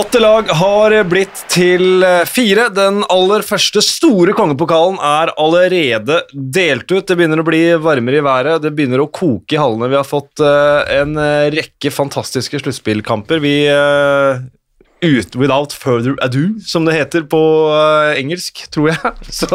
Åtte lag har blitt til fire. Den aller første store kongepokalen er allerede delt ut. Det begynner å bli varmere i været, det begynner å koke i hallene. Vi har fått eh, en rekke fantastiske sluttspillkamper. Vi eh, ut, without further ado, som det heter på uh, engelsk, tror jeg. Så,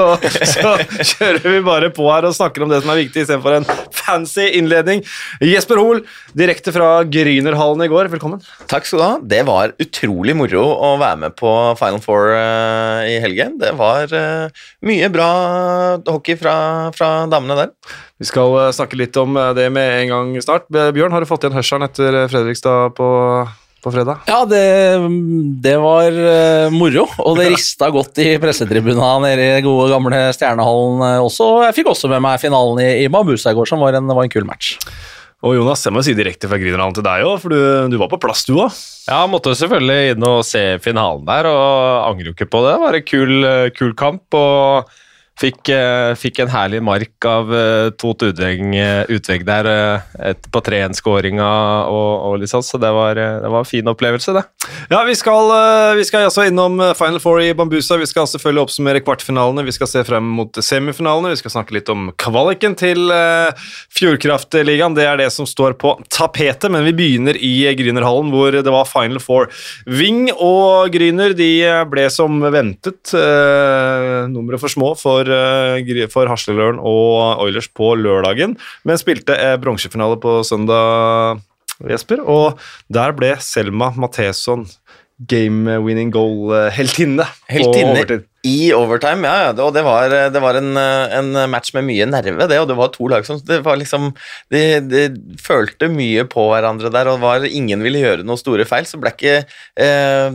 så, kjører vi bare på her og snakker om det som er viktig, istedenfor en fancy innledning. Jesper Hoel, direkte fra Grünerhallen i går, velkommen. Takk skal du ha. Det var utrolig moro å være med på Final Four uh, i helgen. Det var uh, mye bra hockey fra, fra damene der. Vi skal snakke litt om det med en gang snart. Bjørn, har du fått igjen hørselen etter Fredrikstad på på fredag? Ja, det, det var uh, moro. Og det rista godt i pressetribuna nede i gode, gamle Stjernehallen også. også. Jeg fikk også med meg finalen i, i Mabusa i går, som var en, var en kul match. Og Jonas, jeg må si direkte fra Grünerhallen til deg òg, for du, du, var på plass, du òg. Ja, måtte selvfølgelig inn og se finalen der, og angrer jo ikke på det. Det var en kul, eh, kul kamp. og Fikk, uh, fikk, en herlig mark av uh, Tot Utvegg, uh, utvegg der på 3-1-skåringa og, og liksom, så det var, det var, en fin opplevelse, det. Ja, vi skal, vi skal altså innom Final Four i Bambusa. Vi skal selvfølgelig oppsummere kvartfinalene. Vi skal se frem mot semifinalene. Vi skal snakke litt om kvaliken til Fjordkraftligaen. Det er det som står på tapetet, men vi begynner i Grünerhallen, hvor det var Final Four. Ving og Gryner de ble som ventet numre for små for for, eh, for Hasleløren og Oilers på lørdagen, men spilte eh, bronsefinale på søndag, Jesper. Og der ble Selma Matheson game-winning goal-heltinne. Heltinne i overtime, ja. ja. Og det var, det var en, en, match med mye nerve, det. Og det var to lag som det var liksom, de, de følte mye på hverandre der, og var, ingen ville gjøre noen store feil. Så ble ikke, eh,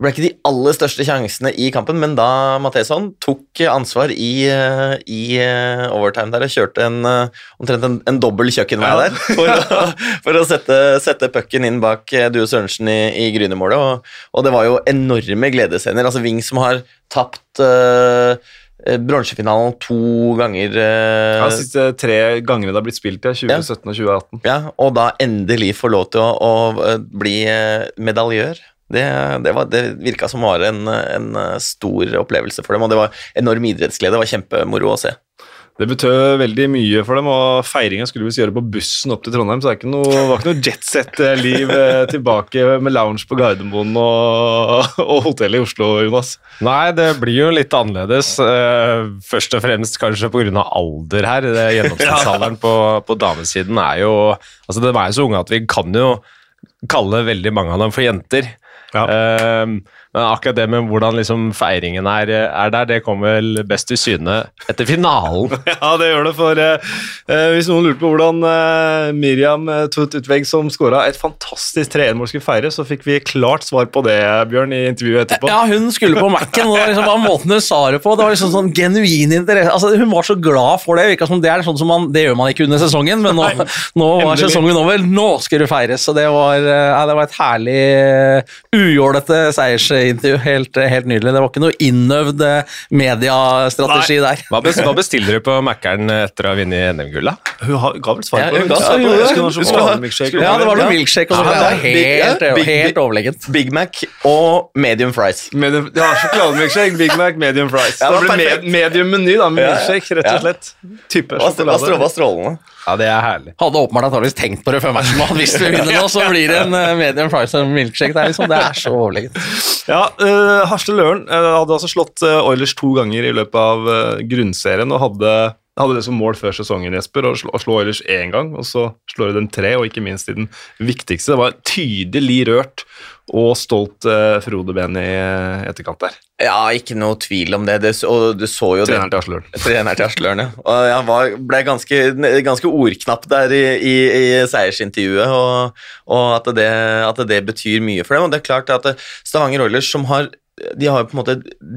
ble ikke de aller største sjansene i kampen, men da Matheson tok ansvar i, i uh, overtime der og kjørte en, uh, omtrent en, en dobbel kjøkkenvei ja. der for å, for å sette, sette pucken inn bak uh, Due Sørensen i, i Grynemålet, og, og, det var jo enorme gledesscener. Altså Ving som har tapt uh, bronsefinalen to ganger. Uh, ja, De siste tre gangene det har blitt spilt, ja, 2017 ja. og 2018. Ja, Og da endelig få lov til å, å bli medaljør. Det, det, var, det virka som var en, en, stor opplevelse for dem, og det var enorm idrettsglede. Det var kjempemoro å se. Det betød veldig mye for dem, og feiringa skulle vi gjøre på bussen opp til Trondheim. Så det, noe, var ikke noe jetset-liv eh, tilbake med lounge på Gardermoen og, og hotellet i Oslo, Jonas. Nei, det blir jo litt annerledes. Eh, først og fremst kanskje pga. alder her. Gjennomsnittsalderen på, på damesiden er jo Altså, de er jo så unge at vi kan jo kalle veldig mange av dem for jenter. Ja. Um, men akkurat det med hvordan liksom feiringen er, er, der, det kommer vel best til syne etter finalen. ja, det gjør det. For eh, hvis noen lurte på hvordan eh, Miriam uh, Tut Utvegg, som skåra et fantastisk 3-1-mål, skulle feire, så fikk vi klart svar på det, Bjørn, i intervjuet etterpå. Ja, hun skulle på Mac-en, og liksom, måten hun sa det på, det var liksom sånn genuin interesse. Altså, hun var så glad for det. det som det er sånn som man, det gjør man ikke under sesongen, men nå, nå var sesongen over. Nå skal det feires. Så det var, ja, det var et herlig ujålete seiers intervju. Helt, helt, nydelig. Det var ikke noe innøvd eh, mediestrategi der. Hva, bestiller du på Mækkern etter å ha vunnet NM-gullet? Hun ga vel svar på det. Ja, det var noe milkshake. Og det var helt, helt overlegent. Big Mac og medium fries. Medium, ja, sjokolademilkshake, Big Mac, medium fries. Ja, det ble medium meny, da. Milkshake, rett og slett. Type sjokolade. Hva strålende. Ja, det er herlig. Hadde åpenbart antakeligvis tenkt på det før matchen. Hvis vi vinner nå, så blir det en uh, medium price og milkshake. Det er, liksom, det er så overlegent. Ja, uh, Hasle Løren uh, hadde altså slått uh, Oilers to ganger i løpet av uh, grunnserien og hadde, hadde, det som mål før sesongen, Jesper, å slå, å slå én gang, og så slår du dem tre, og ikke minst i den viktigste. Det var tydelig rørt og stolt eh, Frode Ben i etterkant der. Ja, ikke noe tvil om det. det og du så jo Treneren til Asløren. Treneren til Asløren, ja. Og jeg var, ble ganske, ganske, ordknapp der i, i, i seiersintervjuet, og, og at, det, at, det, betyr mye for dem. Og det er klart at Stavanger Oilers, som har de har jo på en måte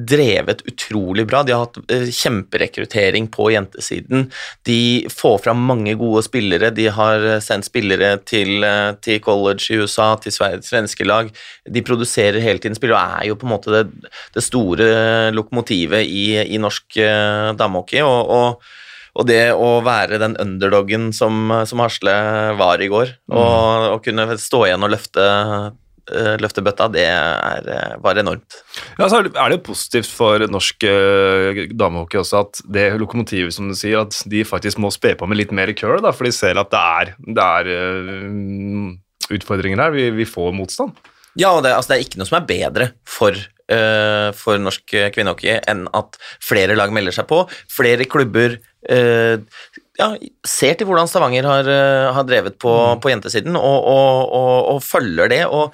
drevet utrolig bra. De har hatt eh, kjemperekruttering på jentesiden. De får fram mange gode spillere. De har eh, sendt spillere til, eh, til college i USA, til svenske lag. De produserer hele tiden spillere og er jo på en måte det, det store lokomotivet i, i norsk damehockey. Og, og, og, det å være den underdoggen som, som Hasle var i går, mm. og, og kunne stå igjen og løfte eh, løfte det er, eh, var enormt. Ja, så er det, positivt for norsk uh, damehockey også at det lokomotivet, som du sier, at de faktisk må spe på med litt mer curl, da, for de ser at det er, det er uh, utfordringer her. Vi, vi, får motstand. Ja, og det, altså, det, er ikke noe som er bedre for, uh, for norsk kvinnehockey enn at flere lag melder seg på. Flere klubber ja, ser til hvordan Stavanger har, har drevet på, mm. på jentesiden, og, og, og, og, følger det. og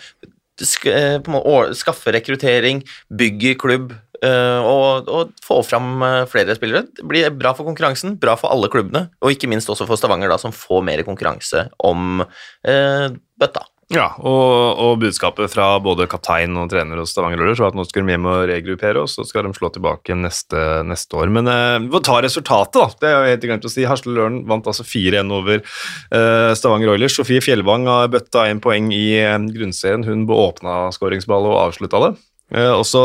skaffer rekruttering, bygger klubb og, og, få fram flere spillere. Det blir bra for konkurransen, bra for alle klubbene, og ikke minst også for Stavanger, da, som får mer konkurranse om eh, bøtta. Ja, og, og, budskapet fra både kaptein og trener hos Stavanger Oilers var at nå skal de hjem og regruppere, og så skal de slå tilbake neste, neste år. Men eh, får ta resultatet, da. Det er jo helt glemt å si. Hasle Løren vant altså 4-1 over eh, Stavanger Oilers. Sofie Fjellvang har bøtta én poeng i eh, grunnserien. Hun åpna skåringsballet og avslutta det. Uh, og så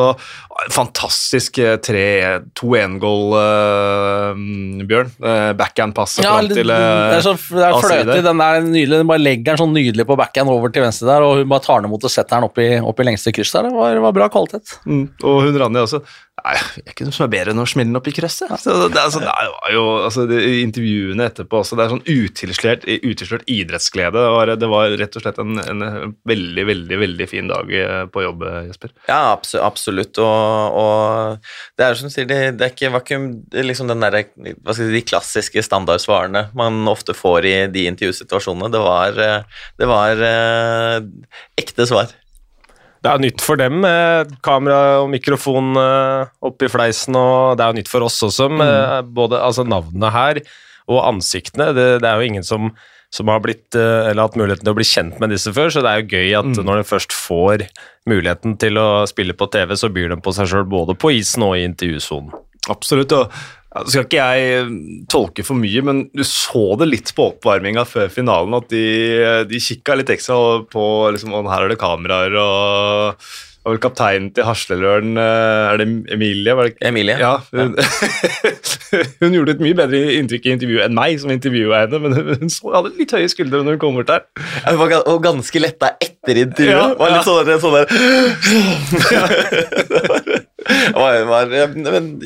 fantastisk 2-1-goal, uh, Bjørn. Uh, Backhand-passet ja, fram til uh, Det er så det er fløte, den der nydelig. Den bare legger den sånn nydelig på backhand over til venstre der, og hun bare tar den imot og setter den opp i, opp i lengste kryss der. Det var, var bra kvalitet. Mm, og hun Ranja også. Nei, jeg er ikke noe som er bedre enn å smelle den opp i krøsset. Altså, det, det altså, det, intervjuene etterpå også, det er sånn utilslørt, utilslørt idrettsglede. Det var, det var, rett og slett en, en, veldig, veldig veldig fin dag eh, på jobb, Jesper. Ja, absolutt. Og, og det er som du sier, det, er ikke, var ikke liksom den der, si, de klassiske standardsvarene man ofte får i de intervjusituasjonene. Det var, eh, det var eh, ekte svar. Det er nytt for dem kamera og mikrofon eh, oppi fleisen, og det er jo nytt for oss også med mm. både altså navnene her og ansiktene. Det, det, er jo ingen som, som har blitt, eh, eller hatt muligheten til å bli kjent med disse før, så det er jo gøy at mm. når de først får muligheten til å spille på TV, så byr de på seg sjøl både på isen og i intervjusonen. Absolutt, og skal ikke jeg eh, tolke for mye, men du så det litt på oppvarminga før finalen at de, de kikka litt ekstra på liksom, her er det kameraer og og kapteinen til Hasleløren, eh, er det Emilie? Var det? Emilie. Ja, hun, hun, gjorde et mye bedre inntrykk i intervjuet enn meg, som intervjua henne, men hun så, hadde litt høye skuldre når hun kom bort der. Hun var og ganske letta etter intervjuet. Ja, var litt sånn, sånn der var, var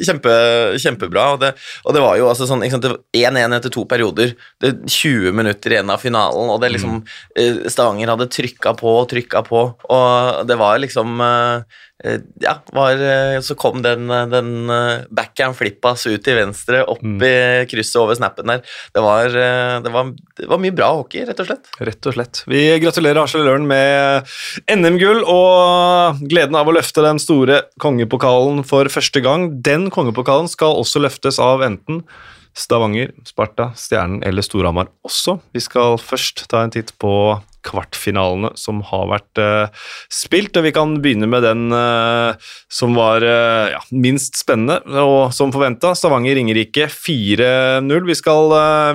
kjempe, kjempebra. Og det, og det, var jo altså sånn 1-1 etter to perioder. Det 20 minutter igjen av finalen, og det liksom mm. Stavanger hadde trykka på og trykka på, og det var liksom eh, Eh, ja, var, eh, så kom den, eh, den backhand flippas ut til venstre, opp mm. i krysset over snappen der. Det var, det, var, det var, mye bra hockey, rett og slett. Rett og slett. Vi gratulerer Arsel Løren med NM-gull og gleden av å løfte den store kongepokalen for første gang. Den kongepokalen skal også løftes av enten Stavanger, Sparta, Stjernen eller Storhamar også. Vi skal først ta en titt på kvartfinalene som har vært uh, spilt. og Vi kan begynne med den uh, som var uh, ja, minst spennende, og som forventa. Stavanger-Ringerike 4-0. Vi,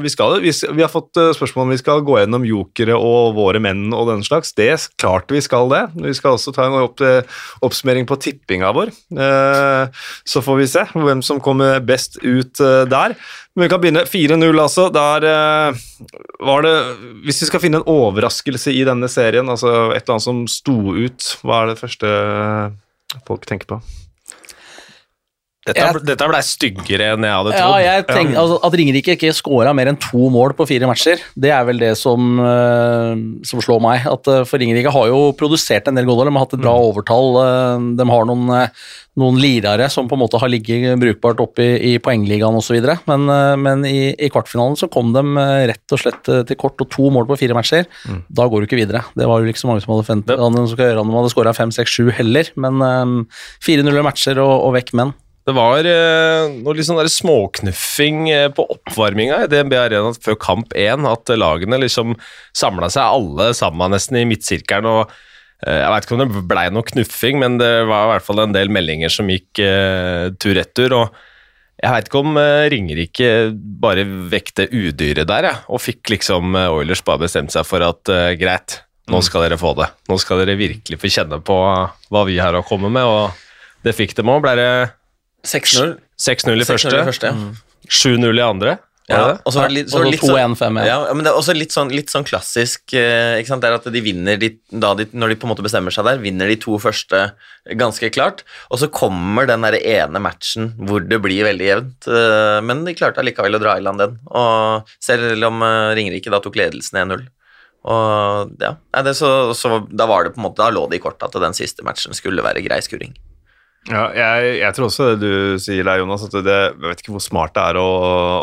vi, vi, vi, har fått spørsmål om vi skal gå gjennom jokere og våre menn og den slags. Det klart vi skal det. Vi skal også ta en opp, oppsummering på tippinga vår. så får vi se hvem som kommer best ut der. Men vi kan begynne 4-0, altså. Der uh, var det Hvis vi skal finne en overraskelse i denne serien, altså et eller annet som sto ut, hva er det første folk tenker på? Dette, jeg, dette ble styggere enn jeg hadde trodd. Ja, jeg tenk, altså, At Ringerike ikke scora mer enn to mål på fire matcher, det er vel det som, uh, som slår meg. At, uh, for Ringerike har jo produsert en del goller, de har hatt et bra mm. overtall. Uh, de har noen, noen lirere som på en måte har ligget brukbart oppe i, i poengligaen osv. Men, men i, i, kvartfinalen så kom de rett og slett til kort og to mål på fire matcher. Mm. Da går du ikke videre. Det var jo ikke så mange som hadde forventet at de hadde scora fem, seks, sju heller, men 4-0 matcher og, og vekk menn. Det var eh, noe litt sånn småknuffing eh, på oppvarminga i DNB Arena før kamp én. At lagene liksom samla seg alle sammen nesten i midtsirkelen. og eh, Jeg veit ikke om det blei noe knuffing, men det var i hvert fall en del meldinger som gikk eh, tur-retur. og jeg veit ikke om uh, Ringerike bare vekte udyret der, ja, og fikk liksom Oilers bare bestemt seg for at greit, nå skal dere få det. Nå skal dere virkelig få kjenne på hva vi har å komme med, og det fikk dem òg. 6-0. 6-0 i første. 7-0 i andre. Ja, og så var det litt, så Og var det så litt sånn, ja. men det er også litt sånn, litt sånn klassisk eh, ikke sant? Det er at de vinner de, da de, Når de på en måte bestemmer seg der, vinner de to første ganske klart, og så kommer den der ene matchen hvor det blir veldig jevnt, eh, men de klarte allikevel å dra i land den, og selv om eh, Ringerike da tok ledelsen 1-0. Og ja, det så, så da var det på en måte, da lå det i kortet at den siste matchen skulle være grei skuring. Ja, jeg, jeg tror også det du sier der, Jonas, at det, jeg vet ikke hvor smart det er å,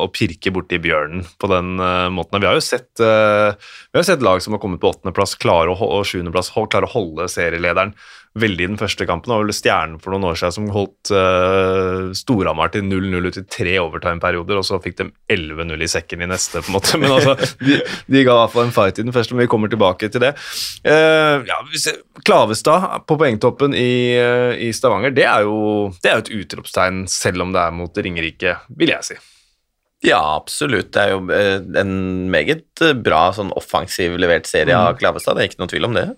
å pirke borti bjørnen på den uh, måten. Vi har jo sett, uh, vi har sett lag som har kommet på åttendeplass klare å, og sjuendeplass klare å holde serielederen veldig i den første kampen. Det var vel Stjernen for noen år siden som holdt uh, Storhamar til 0-0 ut i tre overtime-perioder, og så fikk de 11-0 i sekken i neste, på en måte. Men altså, de, de ga i hvert fall en fight i den første, men vi kommer tilbake til det. Uh, ja, Klavestad på poengtoppen i, uh, i Stavanger, det er jo det er jo et utropstegn, selv om det er mot Ringerike, vil jeg si. Ja, absolutt. Det er jo en meget bra sånn offensiv levert serie av Klavestad, det er ikke noe tvil om det.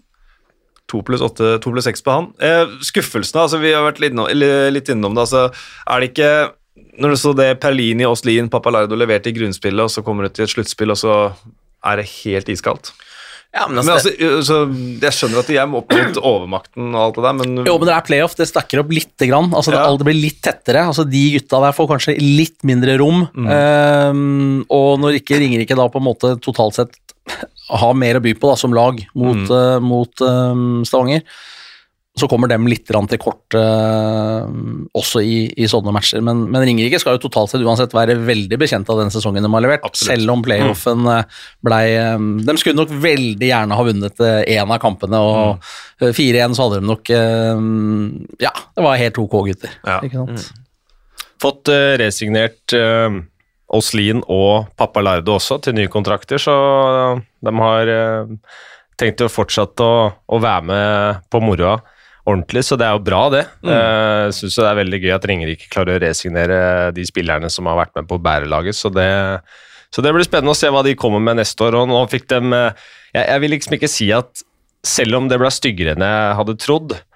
To pluss åtte, to pluss seks på han. Eh, skuffelsene, altså, vi har vært litt, innom- litt innom det. altså, Er det ikke Når du så det Perlini, Oslin, Papalardo leverte i grunnspillet, og så kommer du til et sluttspill, og så er det helt iskaldt? Ja, men Men altså, altså, så, Jeg skjønner at de er opp mot overmakten og alt det der, men Jo, men det er playoff, det stakker opp lite grann. Altså, det, Ja. alt blir litt tettere. Altså, de gutta der får kanskje litt mindre rom. Ehm, og når ikke Ringerike da på en måte totalt sett har mer å by på da, som lag mot, eh, mot um, Stavanger, så kommer dem litt til kort uh, også i, i sånne matcher. Men, men Ringerike skal jo totalt sett uansett være veldig bekjent av den sesongen de har levert, Absolutt. selv om playoffen mm. blei um, De skulle nok veldig gjerne ha vunnet én av kampene, og mm. 4-1 så hadde de nok um, Ja, det var helt ok, gutter. Ja. Ikke sant? Fått uh, resignert uh, Oslin og pappa Papalardo også til nye kontrakter, så de har eh, tenkt å fortsette å, å være med på moroa ordentlig, så det er jo bra, det. Mm. Jeg syns det er veldig gøy at Ringerike klarer å resignere de spillerne som har vært med på bærelaget, så det, så det blir spennende å se hva de kommer med neste år. og nå fikk de, eh, jeg, jeg vil liksom ikke si at selv om det ble styggere enn jeg hadde trodd, Eh,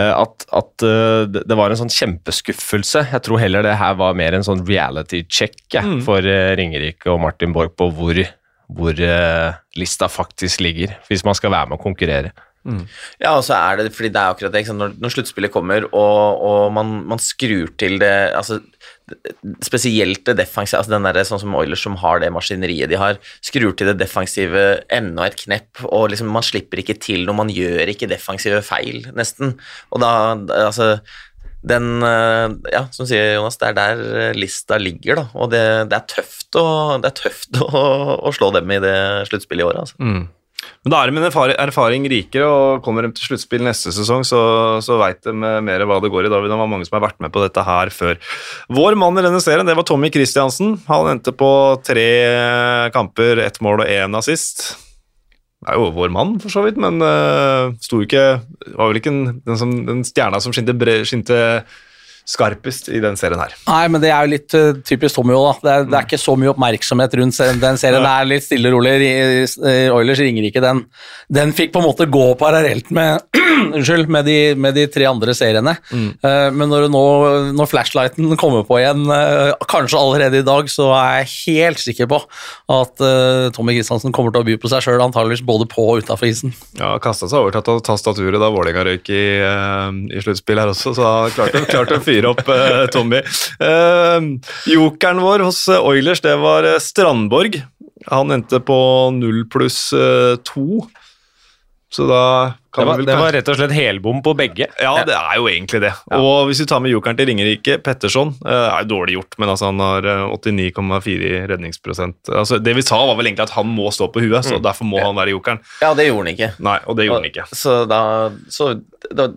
at, at eh, det var en sånn kjempeskuffelse. Jeg tror heller det her var mer en sånn reality check jeg, Mm. for eh, Ringerike og Martin Borg på hvor, hvor eh, lista faktisk ligger, hvis man skal være med å konkurrere. Ja, og så er det fordi det er akkurat det, ikke sant? Når, når sluttspillet kommer, og, og man, man skrur til det altså, Spesielt det defensive, altså den der, sånn som Oilers som har det maskineriet de har, skrur til det defensive enda et knepp, og liksom man slipper ikke til når man gjør ikke defensive feil, nesten. Og da, altså den eh, Ja, som sier Jonas, det er der eh, lista ligger, da. Og det, det er tøft, å, det er tøft å, å slå dem i det sluttspillet i år, altså. Mm. Men da er de med erfaring, erfaring rikere, og kommer de til sluttspill neste sesong, så, så veit de mer hva det går i. Da det var mange som har vært med på dette her før. Vår mann i denne serien det var Tommy Christiansen. Han endte på tre kamper, ett mål og én assist. Det er jo vår mann, for så vidt, men uh, sto ikke Var vel ikke den, den, som, den stjerna som skinte, bre, skinte skarpest i den serien her. Nei, men det er jo litt uh, typisk Tommy òg, da. Det er, det er ikke så mye oppmerksomhet rundt den serien. Det er litt stille og rolig. I- Oilers Ringerike, den, den fikk på en måte gå parallelt med Unnskyld, med de, med de tre andre seriene. Eh, men når, nå, når flashlighten kommer på igjen, uh, kanskje allerede i dag, så er jeg helt sikker på at Tommy Kristiansen kommer til å by på seg sjøl, antageligvis både på og utafor isen. Ja, kasta seg over til tastaturet da Vålerenga røyk i, uh, i sluttspill her også, så klarte, klarte å fyre opp eh, Tommy. Eh, jokeren vår hos eh, Oilers, det var Strandborg. Han endte på null pluss to. Så da kan Det var, vel det var rett og slett helbom på begge. Ja, det er jo egentlig det. Og hvis vi tar med jokeren til Ringerike, Petterson eh, er jo dårlig gjort, men altså han har eh, 89,4 i redningsprosent. Altså, det vi sa, var vel egentlig at han må stå på huet, så derfor må han være jokeren. Ja, det gjorde han ikke. Nei, og det gjorde han ikke. Så da Så da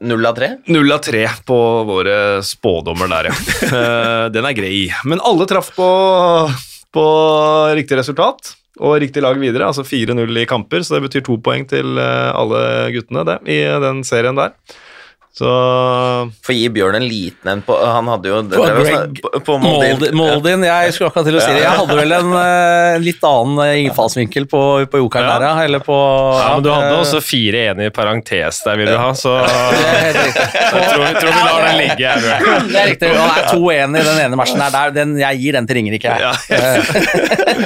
Null av tre? Null av tre på våre spådommer der, ja. Eh, Den er grei. Men alle traff på, på riktig resultat og riktig lag videre, altså 4-0 i kamper, så det betyr to poeng til eh, alle guttene det, i den serien der. Så For gi Bjørn en liten en på Han hadde jo det På Greg på, på Moldin. Moldin, jeg skulle akkurat til å si det. Jeg hadde vel en eh, litt annen eh, innfallsvinkel på, på jokeren Ja. der, ja. Eller på Ja, men du hadde eh, også fire ene i parentes der, vil du ha, så jeg tror, jeg tror vi lar den ligge. jeg, Bjørn. Det er riktig. Og det er to enige, i den ene matchen der. der den, jeg gir den til Ringerike. jeg. Ja.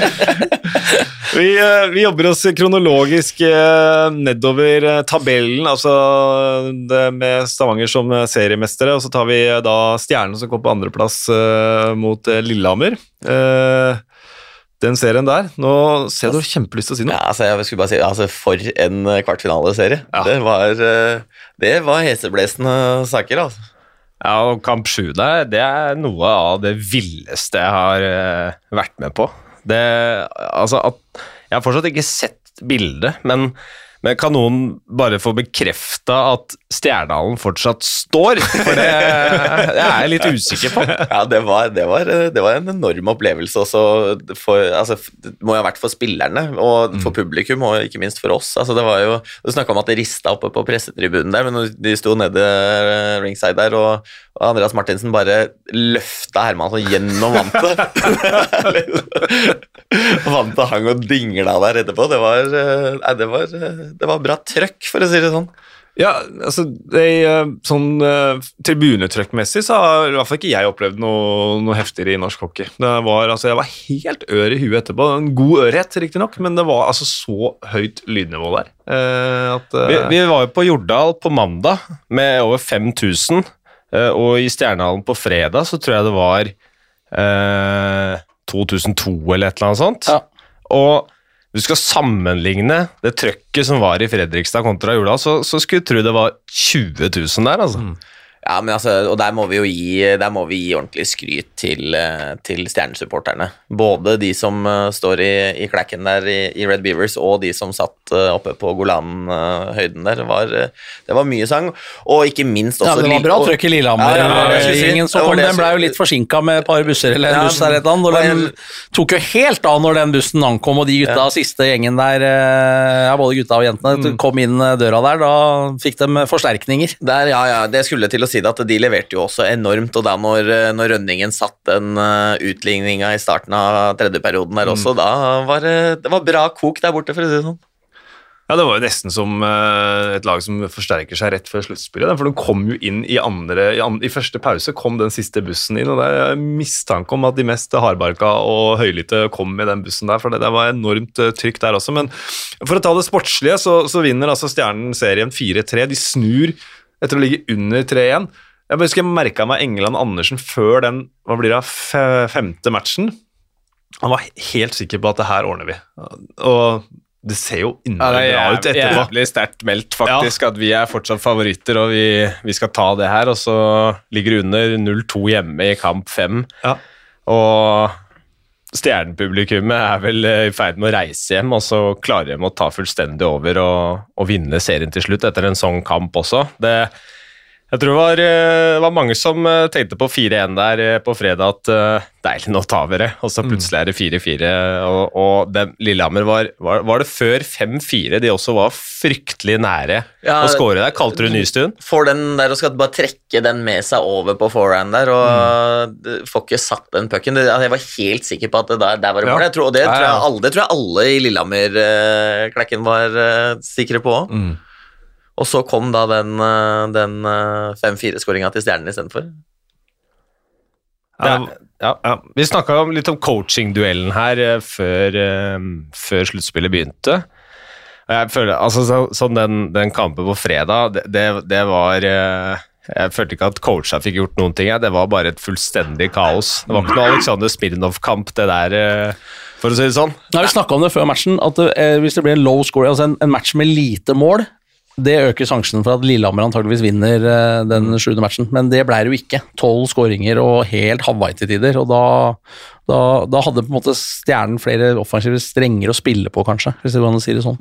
vi, vi jobber oss kronologisk nedover tabellen, altså det med Stavanger som eh, seriemestere, og så tar vi eh, da Stjernen som kom på andreplass uh, mot eh, Lillehammer. Uh, den serien der. Nå ser du har kjempelyst til å si noe. Ja, altså, jeg skulle bare si, altså, For en kvartfinaleserie. Ja. Det var, det var heseblesende saker, altså. Ja, og Kamp 7 der, det er noe av det villeste jeg har vært med på. Det, altså at, jeg har fortsatt ikke sett bildet, men, men kan noen bare få bekrefta at Stjerdalen fortsatt står? For det, det er jeg litt usikker på. Ja, det var, det, var, det var en enorm opplevelse også for altså, Det må jo ha vært for spillerne og for publikum, og ikke minst for oss. Altså, det var jo, Du snakka om at det rista oppe på pressetribunen der, men de sto nede eh, ringside der, og, og Andreas Martinsen bare løfta Hermansson gjennom vantet. vantet hang og dingla der etterpå. Det var, eh, nei, det var, eh, det var bra trøkk, for å si det sånn. Ja, altså det, eh, Sånn uh, tribunetrøkkmessig så har i hvert fall ikke jeg opplevd noe, noe heftigere i norsk hockey. Det var, altså, Jeg var helt ør i huet etterpå. En god ørhet, riktignok, men det var altså så høyt lydnivå der. eh, at, eh, Vi, vi var jo på Jordal på mandag med over 5000, eh, og i Stjernehallen på fredag så tror jeg det var eh, 2002 eller et eller annet sånt. Ja. Og du skal sammenligne det trøkket som var i Fredrikstad kontra Jordal, så, så skulle du tro det var 20 000 der, altså. Ja, men altså, og der må vi jo gi, der må vi gi ordentlig skryt til, eh, til stjernesupporterne. Både de som eh, står i, i klekken der i, i Red Beavers, og de som satt eh, oppe på Golan-høyden der. Var, det var mye sang, og ikke minst også Ja, det var bra trøkk i Lillehammer. Ja, ja, det var kom, den ble jo litt forsinka med et par busser eller en buss der et eller annet. Den tok jo helt av når den bussen ankom, og de gutta, siste gjengen der, ja, både gutta og jentene, Mm. kom inn døra der. Da fikk de forsterkninger. Der, ja, ja, det skulle til å si det at de leverte jo også enormt, og da når, eh, når Rønningen satt den uh, utligninga i starten av tredje perioden der også, da var det, det var bra kok der borte, for å si det sånn. Ja, Det var jo nesten som eh, et lag som forsterker seg rett før sluttspillet. For de kom jo inn i andre i, andre, I første pause kom den siste bussen inn, og det er mistanke om at de mest hardbarka og høylytte kom med den bussen der, for det, det var enormt eh, trykk der også. Men for å ta det sportslige, så, så vinner altså Stjernen serien 4-3. De snur etter å ligge under 3-1. Jeg husker jeg merka meg Engeland Andersen før den hva blir det, femte matchen. Han var helt sikker på at det her ordner vi. Og det ser jo Ja, innmari ja, bra ut etterpå. jævlig sterkt meldt, faktisk, at vi er fortsatt favoritter, og vi, vi skal ta det her. Og så ligger det under 0-2 hjemme i kamp 5. Ja. Og stjernepublikummet er vel eh, i ferd med å reise hjem, og så klarer de å ta fullstendig over og, og vinne serien til slutt etter en sånn kamp også. Det, jeg tror det var, eh, det var mange som eh, tenkte på 4-1 der eh, på fredag, at eh, deilig nå tar vi det, og så plutselig er det 4-4. Og, og den, Lillehammer var, var, var det før 5-4 de også var fryktelig nære Ja, å score der, kalte du Nystuen? får den der og skal bare trekke den med seg over på forehand der, og mm. får ikke satt den pucken. Altså, Jeg var helt sikker på at det der, der var det Ja. mål. Jeg tror- Og det Ja, tror jeg alle, det tror jeg alle i Lillehammer-klekken var eh, sikre på òg. Mm. Og så kom da den, eh, den eh, 5-4-skåringa til Stjernen istedenfor. Ja, Ja, ja. ja. Vi snakka litt om coaching-duellen her eh, før, eh, før sluttspillet begynte. Jeg føler, altså så, Sånn den, den kampen på fredag, det, det, det var eh, Jeg følte ikke at coacha fikk gjort noen ting. Det var bare et fullstendig kaos. Det var ikke noe Aleksander Smirnov-kamp, det der, eh, for å si det sånn. Nei, vi snakka om det før matchen, at eh, hvis det blir en low score, altså en, en match med lite mål, det øker sjansen for at Lillehammer antageligvis vinner eh, den sjuende matchen. Men det ble det jo ikke. Tolv skåringer og helt Hawaii til tider. Og da, da, da hadde på en måte Stjernen flere offensive strenger å spille på, kanskje, hvis det går an å si det sånn.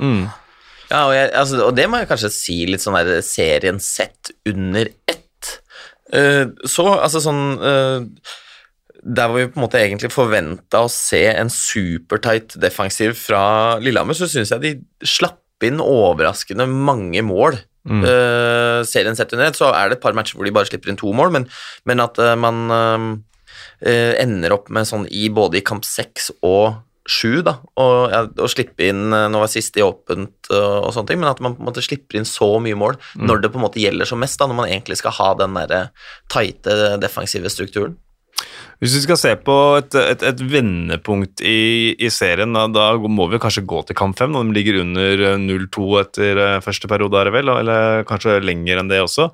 Ja, og, jeg, altså, og det må jeg kanskje si litt sånn der serien sett under ett. Uh, så, altså sånn uh, Der hvor vi på en måte egentlig forventa å se en supertight defensiv fra Lillehammer, så syns jeg de slapp inn overraskende mange mål. Eh, serien sett under ett, så er det et par matcher hvor de bare slipper inn to mål, men, men at uh, man uh, ender opp med sånn i både i kamp seks og sju, da, og, og slippe inn Nå var sist i åpent og, og sånne ting, men at man på en måte slipper inn så mye mål når det på en måte gjelder som mest, da, når man egentlig skal ha den derre tighte defensive strukturen. Hvis vi skal se på et, et, et vendepunkt i, i serien, da, da må vi kanskje gå til kamp fem, de ligger under eh, 0-2 etter eh, første periode, er det vel, eller kanskje lenger enn det også.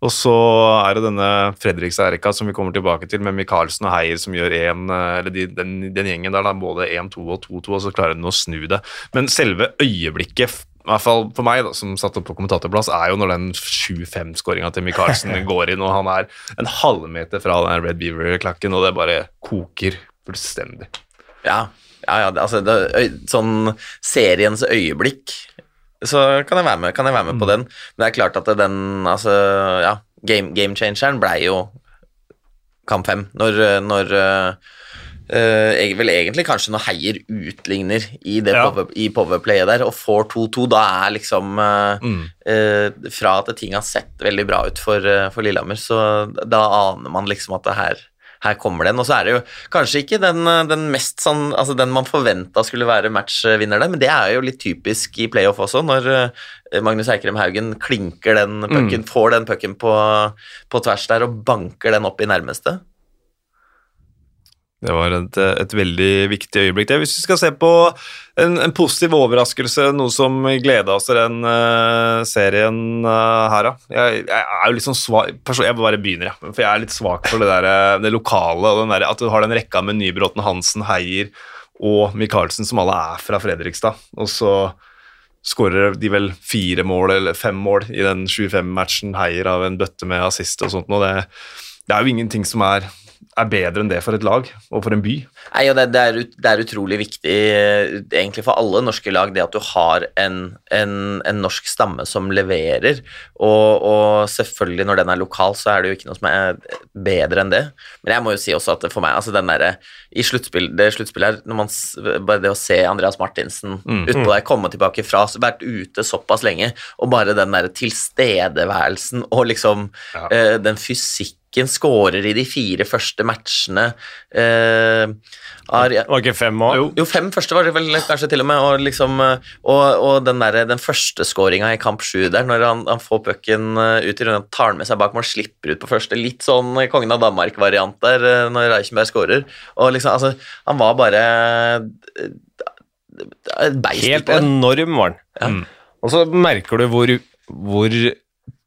Og så er det denne Fredrikstad-rekka som vi kommer tilbake til, med Michaelsen og Heier som gjør en, Eller de, den, den gjengen der, da, både 1-2 og 2-2, og så klarer de å snu det. Men selve øyeblikket, i hvert fall for meg, da, som satt opp på kommentatorplass, er jo når den 7-5-skåringa til Michaelsen går inn, og han er en halvmeter fra den Red Beaver-klakken, og det bare koker fullstendig. Ja, ja, ja det, altså det, sånn seriens øyeblikk så kan jeg være med, kan jeg være med på den. Men det er klart at den altså, ja, game, game changeren blei jo kamp fem. Når, når uh, uh, vel egentlig kanskje når Heier utligner i, det Ja. power, i powerplayet der og får 2-2, da er liksom uh, Mm. uh, Fra at ting har sett veldig bra ut for, for Lillehammer, så da aner man liksom at det her her kommer den, og så er det jo kanskje ikke den, den mest sånn Altså den man forventa skulle være matchvinner der, men det er jo litt typisk i playoff også, når Magnus Eikrem Haugen klinker den pucken, får den pucken på, på tvers der og banker den opp i nærmeste. Det var et, et veldig viktig øyeblikk. Det. Hvis vi skal se på en, en positiv overraskelse, noe som gleda oss til den uh, serien uh, her, da. Jeg, jeg er jo litt sånn svak person, Jeg bare begynner, jeg. For jeg er litt svak for det, der, eh, det lokale og der, at du har den rekka med Nybråten, Hansen, Heier og Michaelsen, som alle er fra Fredrikstad. Og så skårer de vel fire mål eller fem mål i den 25-matchen. Heier av en bøtte med assist og sånt. Og det, det er jo ingenting som er er bedre enn det for et lag og for en by. Nei, og det, det, er, det er utrolig viktig eh, egentlig for alle norske lag det at du har en, en, en norsk stamme som leverer. Og, og selvfølgelig når den er lokal, så er det jo ikke noe som er bedre enn det. Men jeg må jo si også at for meg, altså den derre i sluttspill, det sluttspillet her, man, bare det å se Andreas Martinsen utpå der, komme tilbake fra, vært ute såpass lenge, og bare den derre tilstedeværelsen og liksom Ja. eh, den fysikken skårer i de fire første matchene eh, har, Var ikke fem òg? Jo. jo, fem første var det vel kanskje til og med, og, liksom, og, og den, der, den første skåringa i kamp sju der, når han, han får pucken eh, ut i runden, tar den med seg bak mål, slipper ut på første, litt sånn Kongen av Danmark-variant der, eh, når Reichenberg skårer, og liksom, altså, han var bare eh, beist Helt enorm var han. Ja. Mm. Og så merker du hvor, hvor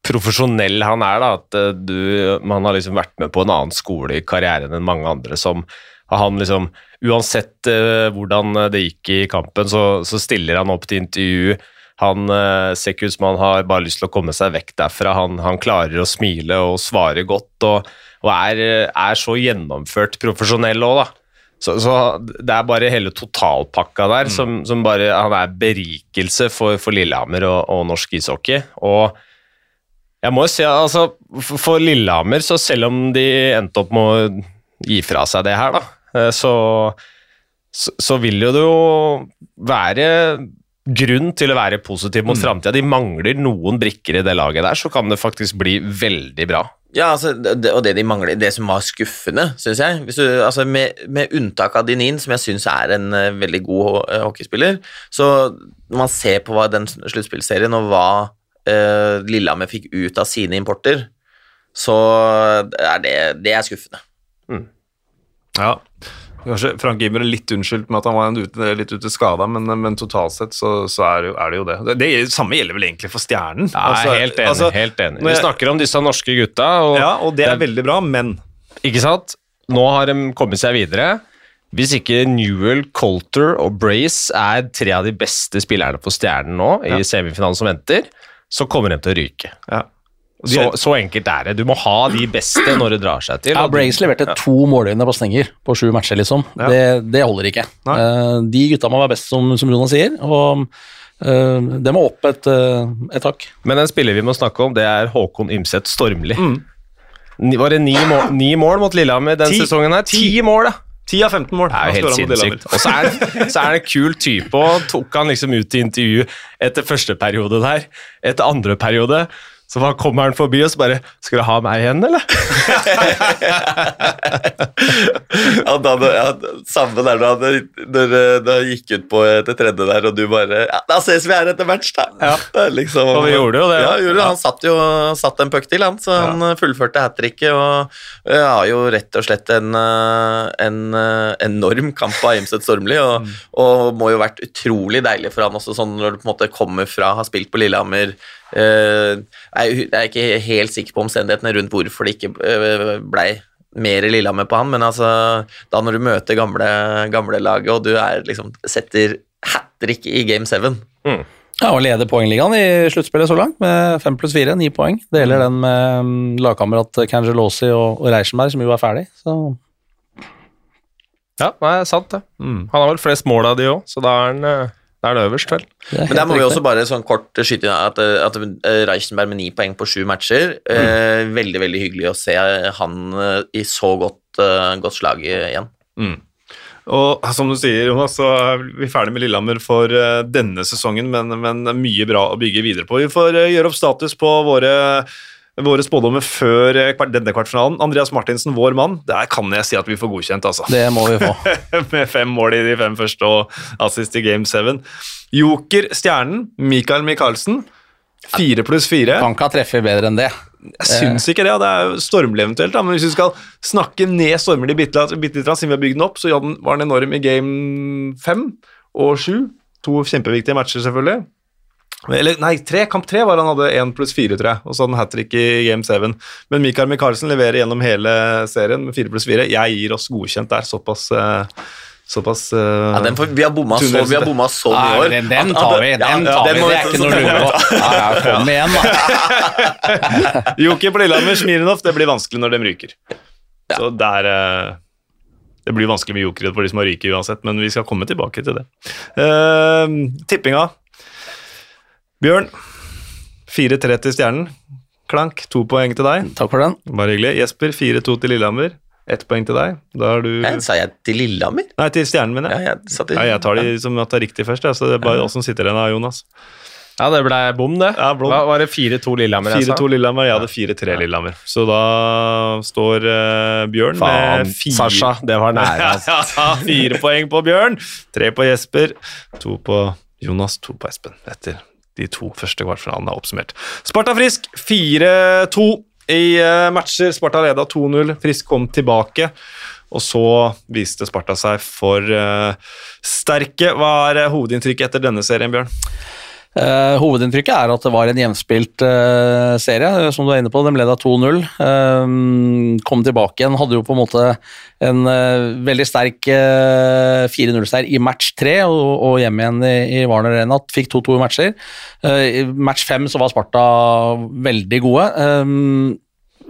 profesjonell han er, da. At eh, du, man har liksom vært med på en annen skole i karrieren enn mange andre som han liksom Uansett uh, hvordan det gikk i kampen, så, så stiller han opp til intervju. Han uh, ser ikke ut som han har bare lyst til å komme seg vekk derfra. Han, han klarer å smile og svare godt, og, og er, er så gjennomført profesjonell òg, da. Så, så det er bare hele totalpakka der som, som bare Han er berikelse for, for Lillehammer og, og norsk ishockey. Og jeg må jo si altså for- Lillehammer, så selv om de endte opp med å gi fra seg det her, da, eh, så, så, så vil jo det jo være grunn til å være positiv mot framtida. De mangler noen brikker i det laget der, så kan det faktisk bli veldig bra. Ja, altså, det, og det de mangler, det som var skuffende, syns jeg Hvis du, altså, med, med unntak av Dinin, som jeg syns er en uh, veldig god uh, hockeyspiller, så når man ser på hva den sluttspillserien og hva uh, Lillehammer fikk ut av sine importer, så er det, det er skuffende. Ja. Kanskje Frank Gimmer er litt unnskyldt med at han var ute, litt ute skada, men, men totalt sett så, så er, det jo, er det jo det. det. Det samme gjelder vel egentlig for Stjernen. Ja, Altså, helt enig. altså, helt enig. når Vi snakker om disse norske gutta, og, Ja, og det er veldig bra, men ikke sant? Nå har de kommet seg videre. Hvis ikke Newell, Colter og Brace er tre av de beste spillerne på Stjernen nå i semifinalen som venter, så kommer de til å ryke. ja. De Så, så enkelt er det. Du må ha de beste når det drar seg til. Ja, og leverte ja. to målgivende pasninger på sju matcher, liksom. Ja. Det, det holder ikke. Nei. Eh, de gutta må være best, som, som Jonas sier, og Uh, det må opp et, uh, et hakk. Men en spiller vi må snakke om, det er Håkon Ymseth Stormli. Mm. Ni- Var det ni mål, ni mål mot Lillehammer den Ti. sesongen her? Ti mål, da! 10 av 15 mål. Det er jo helt sinnssykt. Og så er, så er det en kul type, og tok han liksom ut i intervju etter første periode der. Etter andre periode så da kommer han forbi og så bare 'Skal du ha meg igjen, eller?' Ja, da, ja, samme der da når, når eh, gikk ut på det tredje der, og du bare ja, 'Da ses vi her etter match', da. Ja. Liksom, Og vi gjorde jo det. Ja, gjorde det. Han satt jo satt en puck til, han, så han eh, fullførte hat tricket og eh, har jo rett og slett en, eh, en eh, enorm kamp på Imset Stormli, og, og må jo vært utrolig deilig for han også, sånn når du på en måte kommer fra, har spilt på Lillehammer eh, jeg, jeg er ikke helt sikker på omstendighetene rundt hvorfor det ikke eh, blei mer Lillehammer på han, men altså, da når du møter gamle, gamle laget, og du er liksom setter hat trick i game seven Ja, og leder poengligaen i sluttspillet så langt, med fem pluss fire, ni poeng. Deler den med mm, lagkamerat Kangelosi og, og Reichenberg, som jo er ferdig. Så Ja, er sant det. Mm. Han har vel flest mål av de òg, så da er han, eh, da er det øverst, vel. det Men der må vi også bare sånn kort skyte inn at, at eh, Reichenberg med ni poeng på sju matcher eh, Veldig, veldig hyggelig å se han eh, i så godt, uh, godt slag igjen. Mm. Og som du sier, Jonas, så er vi ferdig med Lillehammer for eh, denne sesongen, men, men mye bra å bygge videre på. Vi får eh, gjøre opp status på våre, våre spådommer før eh, denne kvartfinalen. Andreas Martinsen, vår mann, der kan jeg si at vi får godkjent, altså. Det må vi få. med fem mål i de fem første og assist i Game 7. Joker, stjernen, Mikael Michaelsen. Fire pluss fire. Kan ikke ha treffet bedre enn det. Jeg syns ikke det, og det er jo Stormli eventuelt, da, men hvis vi skal snakke ned Stormli bitte litt, siden vi har bygd den opp, så var den enorm i game fem og sju. To kjempeviktige matcher, selvfølgelig. Eller nei, tre, kamp tre var han hadde én pluss fire, tror jeg, og så hadde han hat trick i game seven. Men Mikael Micaelsen leverer gjennom hele serien med fire pluss fire. Jeg gir oss godkjent der, såpass uh, Såpass uh, Ja, den får, vi har bomma så, vi har bomma så mye i år. den, den tar vi. ja, Den ja, tar den vi. Det er ikke noe å lure på. Ja, ja, kom igjen, da. Joki på Lillehammer, Smirnov, det blir vanskelig når de ryker. Så der uh, Det blir vanskelig med jokere for de som har ryket uansett, men vi skal komme tilbake til det. Uh, tippinga. Bjørn, 4-3 til Stjernen. Klank, to poeng til deg. Takk for den. Bare hyggelig. Jesper, 4-2 til Lillehammer. Ett poeng til deg. Da er du jeg, Sa jeg til Lillehammer? Nei, til Stjernen, mener Ja, jeg. i Ja, jeg tar de som at det er riktig først, ja, så det er bare oss som sitter igjen da, Jonas. Ja, det ble bom, det. Ja. Hva var det 4-2 Lillehammer jeg sa? 4-2 Lillehammer, jeg hadde 4-3 Lillehammer. Så da står uh, Bjørn Faen, med fire Sasha, det var nære. Altså. Ja, fire poeng på Bjørn, tre på Jesper, to på Jonas, to på Espen. Etter de to første kvartfinalene er oppsummert. Sparta Frisk 4-2 i eh, matcher. Sparta leda 2-0. Frisk kom tilbake. Og så viste Sparta seg for uh, sterke. Hva er eh, hovedinntrykket etter denne serien, Bjørn? Eh, hovedinntrykket er at det var en jevnspilt uh, serie, eh, som du er inne på. De leda 2-0. Uh, kom tilbake igjen. Hadde jo på en måte en veldig sterk eh, 4-0-seier i match 3, og, og hjem igjen i, i Warner Arena. Fikk 2-2 i matcher. I match 5 så var Sparta veldig gode.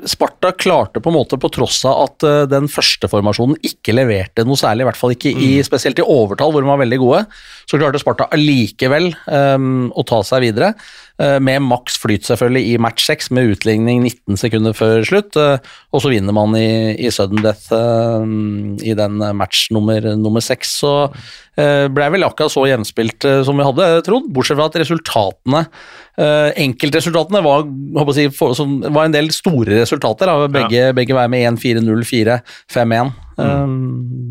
Sparta klarte på en måte, på tross av at eh, den første formasjonen ikke leverte noe særlig, i hvert fall ikke i, spesielt i overtall, hvor de var veldig gode, så klarte Sparta allikevel um, å ta seg videre. Eh, med maks flyt selvfølgelig i match 6, med utligning 19 sekunder før slutt. eh, og så vinner man i, i sudden death eh, i den match nummer, nummer 6. Så ble vel akkurat så jevnspilt som vi hadde trodd, bortsett fra at resultatene Enkeltresultatene var, si, var en del store resultater. Begge, begge veier med 1-4-0, 4-5-1. Eh,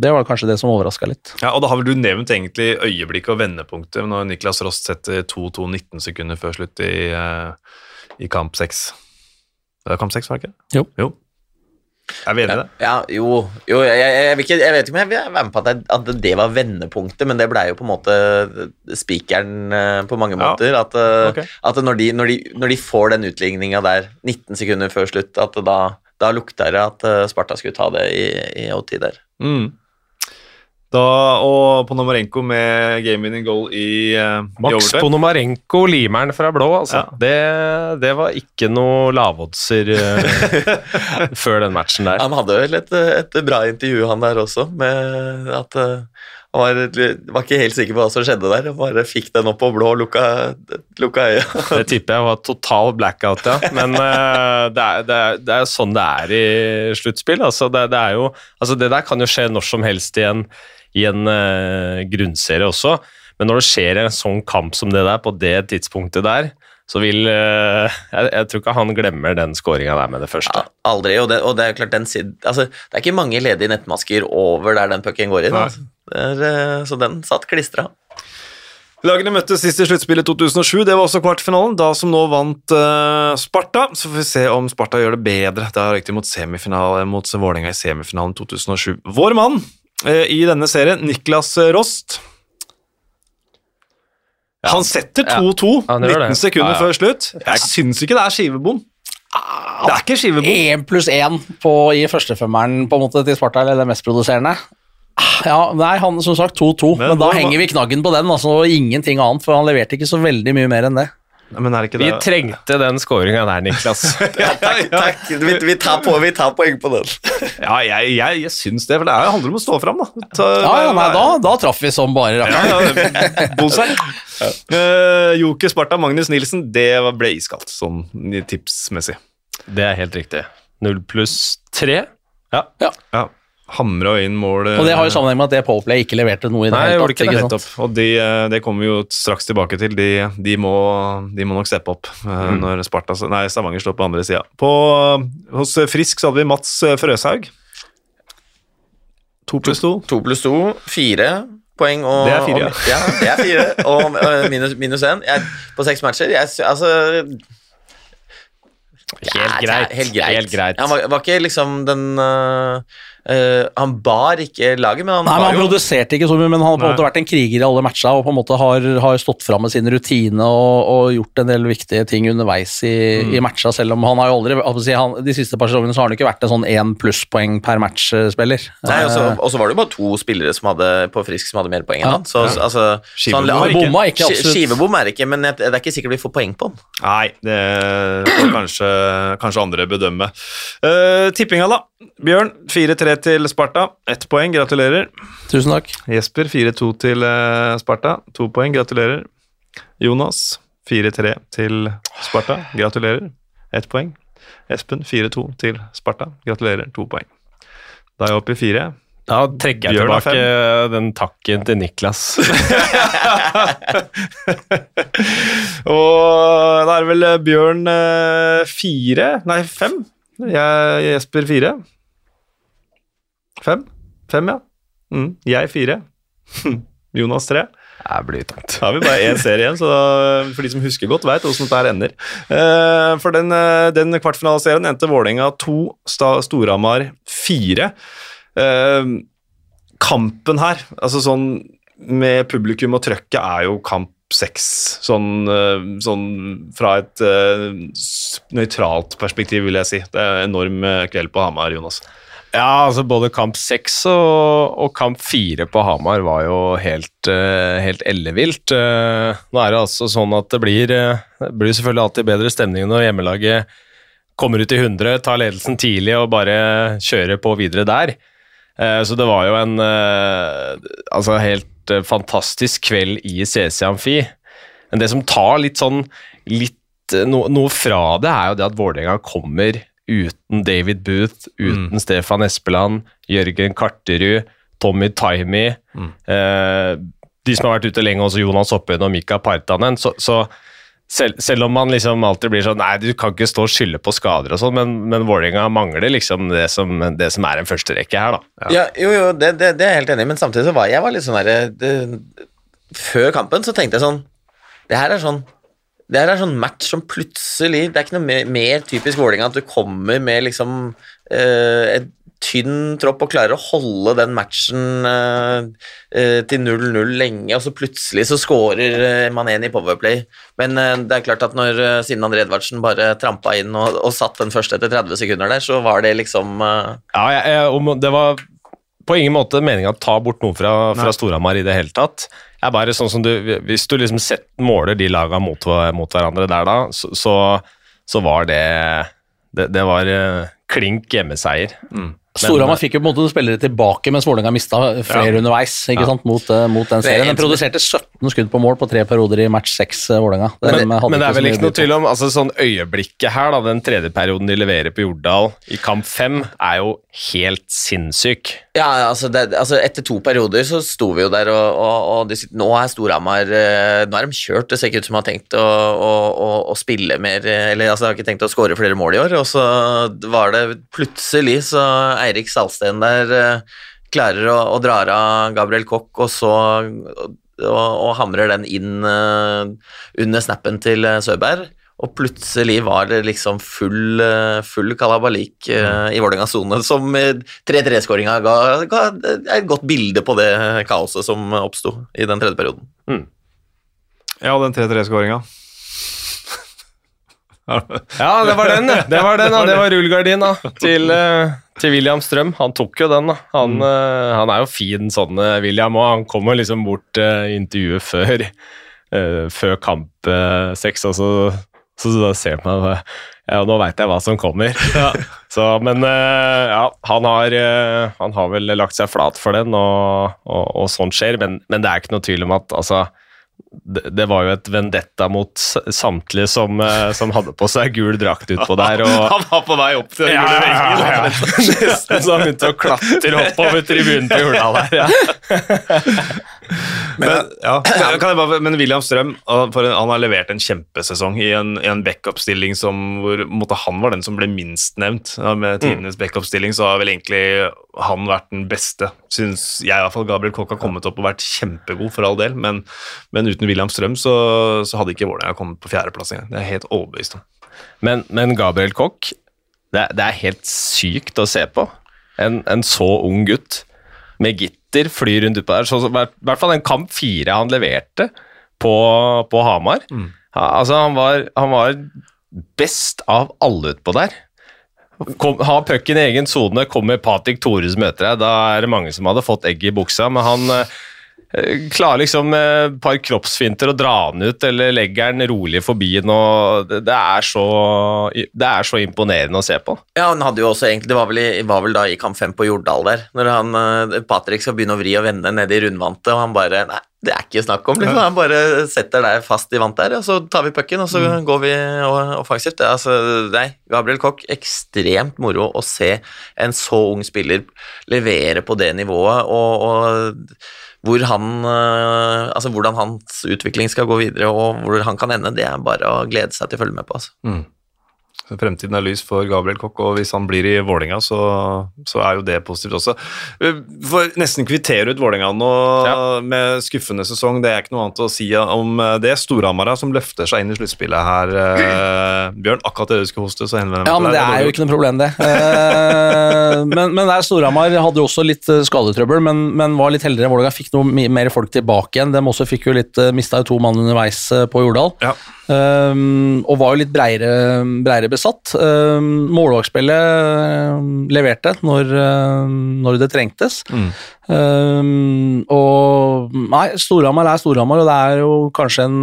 det var kanskje det som overraska litt. Ja, og Da har vel du nevnt egentlig øyeblikket og vendepunktet når Niklas Rost setter 2-2 19 sekunder før slutt i, eh, i kamp 6. Det er kamp 6, var det ikke? Jo. Er vi enige i det? Ja, jo, jo jeg, jeg, jeg, vil ikke, jeg vet ikke om jeg vil være med på at det, at det var vendepunktet, men det blei jo på en måte spikeren eh, på mange Ja. måter. At, okay. At når, de, når, de, når de får den utligninga der 19 sekunder før slutt, at da, da lukta det at eh, Sparta skulle ta det i, i OT der. Mm. Da, og Ponomarenko med game winning goal i, uh, i Max overtime. Ponomarenko, limeren fra blå, altså. Ja. Det, det var ikke noe lavoddser eh, før den matchen der. Han hadde vel et, et bra intervju, han der også, med at, Han var, var ikke helt sikker på hva som skjedde der. Jeg bare fikk den opp på blå og lukka, lukka øya. Det tipper jeg var total blackout, ja. Men uh, det, er, det, er, det er sånn det er i sluttspill. Altså, det, det, jo, altså det der kan jo skje når som helst i en, i en uh, grunnserie også. Men når det skjer en sånn kamp som det der, på det tidspunktet der, så vil uh, jeg, jeg, tror ikke han glemmer den skåringa der med det første. Ja, aldri, og det, og det, er klart den altså, Det er ikke mange ledige nettmasker over der den pucken går inn. Altså. Uh, så den satt klistra. Lagene møttes sist i sluttspillet 2007. Det var også kvartfinalen, da som nå vant uh, Sparta. Så får vi se om Sparta gjør det bedre. Det er riktig mot, mot Vålerenga i semifinalen 2007. Vår mann i denne serien, Niklas Rost han setter 2-2 ja, 19 sekunder før slutt. Jeg syns ikke det er skivebom. Det er ikke skivebom. Én pluss én i førstefemmeren på en måte til Sparta, eller det mest produserende. Ja, nei, han som sagt 2-2, men, men, da henger vi knaggen på den, altså, og ingenting annet, for han leverte ikke så veldig mye mer enn det. Vi trengte den skåringa der, Niklas. ja, takk, takk. Vi, vi, tar på, vi, tar poeng på den. ja, jeg, jeg, jeg syns det, for det handler om å stå fram, da. Ta, ja, ja, nei, da, da traff vi som bare rakkeren. Ja, uh, Joker Sparta, Magnus Nilsen, det ble iskaldt, sånn tipsmessig. Det er helt riktig. Null pluss tre. Ja. ja hamra inn mål Og Det har jo sammenheng med at det Powerplay ikke leverte noe i det hele tatt. Ikke nettopp. Og de, eh, det kommer vi jo straks tilbake til. De, de, må, de må, nok steppe opp eh, mm. når Sparta, nei, Stavanger står på andre sida. Hos Frisk så hadde vi Mats eh, Frøshaug. To pluss to. To pluss to. Fire poeng og Det er fire, og, ja. det er fire. Og minus, minus én. på seks matcher. Jeg, altså Helt greit. Helt greit. Helt greit. Han var, var, ikke liksom den uh, Uh, han bar ikke laget, men han Nei, men Han jo... produserte ikke så mye, men han har på en måte vært en kriger i alle matcha og på en måte har, har stått fram med sin rutine og, og, gjort en del viktige ting underveis i, mm. i matcha, selv om han har jo aldri si, han, De siste par sesongene så har han ikke vært en sånn én plusspoeng per match-spiller. Nei, Og så var det jo bare to spillere som hadde, på Frisk som hadde mer poeng enn ja. han. Så, ja. altså, Skivebom er ikke, ikke Skivebom er ikke, men det er ikke sikkert vi får poeng på han. Nei, det får kanskje, kanskje andre bedømme. Uh, tippinga, da. Bjørn, 4-3 til Sparta. Ett poeng, gratulerer. Tusen takk. Jesper, 4-2 til eh, Sparta. To poeng, gratulerer. Jonas, 4-3 til Sparta. Gratulerer. Ett poeng. Espen, 4-2 til Sparta. Gratulerer. To poeng. Da er jeg oppe i fire. Da trekker jeg Bjørn tilbake den takken til Niklas. og da er det vel Bjørn eh, fire, nei fem. Jeg, Jesper fire. Fem? Fem, ja. Mm. Jeg fire. Jonas tre. Det blir tungt. Da har vi bare én serie igjen, så for de som husker godt, veit åssen dette ender. Uh, for den, uh, den kvartfinaleserien endte Vålerenga to, Storhamar fire. Uh, kampen her, altså sånn med publikum og trøkket, er jo kamp seks, sånn, sånn, fra et uh, nøytralt perspektiv, vil jeg si. Det er en enorm kveld på Hamar, Jonas. Ja, altså både kamp seks og, og, kamp fire på Hamar var jo helt, helt ellevilt. Nå er det altså sånn at det blir, det blir selvfølgelig alltid bedre stemning når hjemmelaget kommer ut i 100, tar ledelsen tidlig og bare kjører på videre der. Så det var jo en altså helt fantastisk kveld i CC Amfi. Men det som tar litt sånn litt no, noe fra det, er jo det at Vålerenga kommer uten David Booth, uten mm. Stefan Espeland, Jørgen Karterud, Tommy Taimi mm. eh, De som har vært ute lenge, også Jonas Oppøyen og Mika Partanen. Så, så selv, selv, om man liksom alltid blir sånn Nei, du kan ikke stå og skylde på skader og sånn, men, men Vålerenga mangler liksom det som, det som er en førsterekke her, da. Ja, ja jo, jo, det, det, det, er jeg helt enig i, men samtidig så var jeg var litt sånn derre Før kampen så tenkte jeg sånn Det her er sånn det her er sånn match som plutselig Det er ikke noe mer, mer typisk Vålerenga at du kommer med liksom eh, et tynn tropp og klarer å holde den matchen eh, eh til 0-0 lenge, og så plutselig så skårer eh, Manen i Powerplay. Men eh, det er klart at når eh, Simen André Edvardsen bare trampa inn og, og, satt den første etter 30 sekunder der, så var det liksom Ja, jeg, jeg, det var på ingen måte meninga å ta bort noe fra, fra Storhamar i det hele tatt er bare sånn som du Hvis du liksom sett, måler de laga mot, mot, hverandre der da, så, så, så var det, det Det, var uh, klink hjemmeseier. Mm. Storhamar fikk jo på en måte noen spillere tilbake, mens Vålerenga mista flere underveis ikke sant, mot, eh, mot den serien. Den produserte 17 skudd på mål på tre perioder i match 6, uh, Vålerenga. Men, men det er vel ikke noe tvil om altså sånn Øyeblikket her, da, den tredje perioden de leverer på Jordal i kamp fem, er jo helt sinnssyk. Ja, altså, det, altså Etter to perioder så sto vi jo der, og, og, og de, nå er Storhamar eh, Nå er de kjørt. Det ser ikke ut som de har tenkt å, å, å, å spille mer eh, Eller altså, de har ikke tenkt å skåre flere mål i år. Og så var det plutselig så Eirik Salsten der eh, klarer å, å dra av Gabriel Koch, og så og, og hamrer den inn eh, under snappen til eh, Søberg. Og plutselig var det liksom full, full kalabalik eh, i Vålerengas sone, som eh, 3-3-skåringa ga, ga et godt bilde på det kaoset som oppsto i den tredje perioden. Ja, den 3-3-skåringa. Ja, det var den, ja. Det var den. Det var rullegardin da, til, eh, til William Strøm. Han tok jo den, da. Han, eh, han er jo fin sånn, William, og han kommer liksom bort i intervjuet før, uh, før kamp uh, seks, og så, så, så ser han meg ja, nå veit jeg hva som kommer. Så, men ja, han har, han har vel lagt seg flat for den, og, og, og sånt skjer. Men, men det er ikke noe tvil om at altså, det, var jo et vendetta mot samtlige som, eh, som hadde på seg gul drakt utpå der. Og, Han var på vei opp til den ja, gule veggen. ja, ja. Nesten så han begynte å klatre oppover tribunen på Jordal her. Ja. Men, ja, bare, men William Strøm han- har levert en kjempesesong i en, i en backup-stilling hvor måtte han var den som ble minst nevnt. Ja, med tidenes backup-stilling så har vel egentlig han vært den beste. Syns jeg i hvert fall Gabriel Kokk har kommet opp og vært kjempegod, for all del. Men, men uten William Strøm så, så hadde ikke Vålerenga kommet på fjerdeplass engang. Det er jeg helt overbevist om. Men, men Gabriel Koch, det, det er helt sykt å se på. En, en så ung gutt med gitter flyr rundt utpå der. Så, I hvert fall den kamp fire han leverte på, på Hamar. Ja, altså, han var, han var best av alle utpå der. Kom, ha pucken i egen sone, kommer Patrick som møter deg. Da er det mange som hadde fått egg i buksa, men han eh, klarer liksom et par kroppsfinter å dra den ut, eller legger den rolig forbi den. Det, er så, det er så imponerende å se på. Ja, han hadde jo også egentlig, Det var vel, i, var vel da i kamp fem på Jordal der, når han, eh, Patrick skal begynne å vri og vende nede i rundvantet, og han bare Nei, det er ikke snakk om, liksom. Han bare setter deg fast i vant der, og så tar vi pucken, og så går vi offensivt. Det, altså, nei, Gabriel Koch, ekstremt moro å se en så ung spiller levere på det nivået, og, og hvor han, eh, altså hvordan hans utvikling skal gå videre, og hvor han kan ende, det er bare å glede seg til å følge med på. Altså. Så Fremtiden er lys for Gabriel Kokk, og hvis han blir i Vålerenga, så, så er jo det positivt også. Får nesten kvittere ut Vålerenga nå Ja. med skuffende sesong. Det er ikke noe annet å si om det. Storhamar som løfter seg inn i sluttspillet her. Eh, Bjørn, akkurat det du skulle hoste, så henvender jeg Ja, men det er jo ikke noe problem, det. Eh, men, men der Storhamar hadde jo også litt eh, skadetrøbbel, men, men var litt heldigere. Vålerenga fikk noe mer folk tilbake igjen. De også fikk jo litt, mista jo to mann underveis eh, på Jordal. Ja. Um, og var jo litt breiere, breiere besatt. Um, målvaktspillet um, leverte når, um, når det trengtes. Mm. Og nei, Storhamar er Storhamar, og det er jo kanskje en,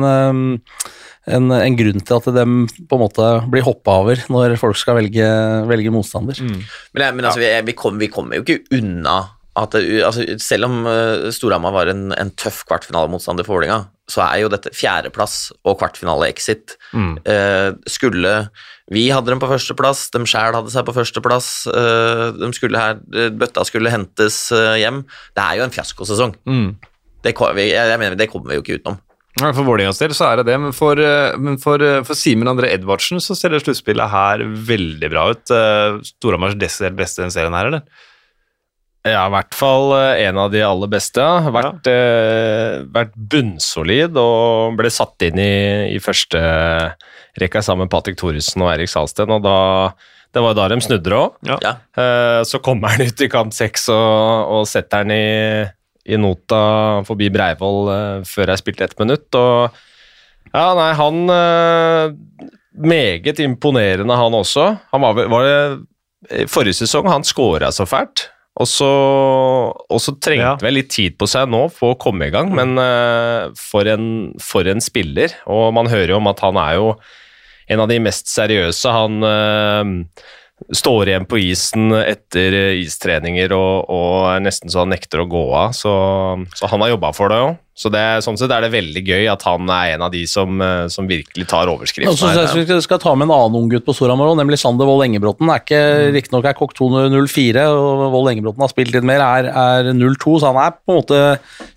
en, en grunn til at de på en måte blir hoppa over når folk skal velge, velge motstander. Mm. Men, men altså, vi, vi, kom, vi kommer jo ikke unna at altså, Selv om uh, Storhamar var en, en tøff kvartfinalemotstander for Vålerenga, så er jo dette fjerdeplass og kvartfinale-exit. Mm. Eh, skulle Vi hadde dem på førsteplass, de sjæl hadde seg på førsteplass. eh, de skulle her, eh, bøtta skulle hentes eh, hjem. Det er jo en fiaskosesong. Mm. Det, jeg, jeg mener, det kommer vi jo ikke utenom. For Vålerengas del så er det det, men for, eh, men for, for Simen André Edvardsen så ser det sluttspillet her veldig bra ut. Storhamars desidert beste den serien her, eller? Ja, i hvert fall eh, en av de aller beste. ja. Vært, eh, vært bunnsolid og ble satt inn i, i første rekka sammen med Patrick Thoresen og Erik Salsten. og da, Det var da de snudde det òg. Ja. Eh, Så kommer han ut i kamp seks og, og setter han i, i nota forbi Breivoll eh, før jeg spilte ett minutt. Og ja, nei, han eh, Meget imponerende, han også. Han var, var det Forrige sesong han skåra så fælt. Og så, og så trengte vel litt tid på seg nå for å komme i gang, men uh, for, en, for en spiller. Og man hører jo om at han er jo en av de mest seriøse. Han, uh, står igjen på isen etter istreninger og, og er nesten så han nekter å gå av. Så, så han har jobba for det òg. Så det, sånn sett er det veldig gøy at han er en av de som, eh, som virkelig tar overskriften. synes jeg synes vi skal ta med en annen ung gutt på Storhamar også, nemlig Sander Wold Engebråten. Er ikke, Riktignok er Kokk 204, og Wold Engebråten har spilt litt mer, er, er 02, så han er på en måte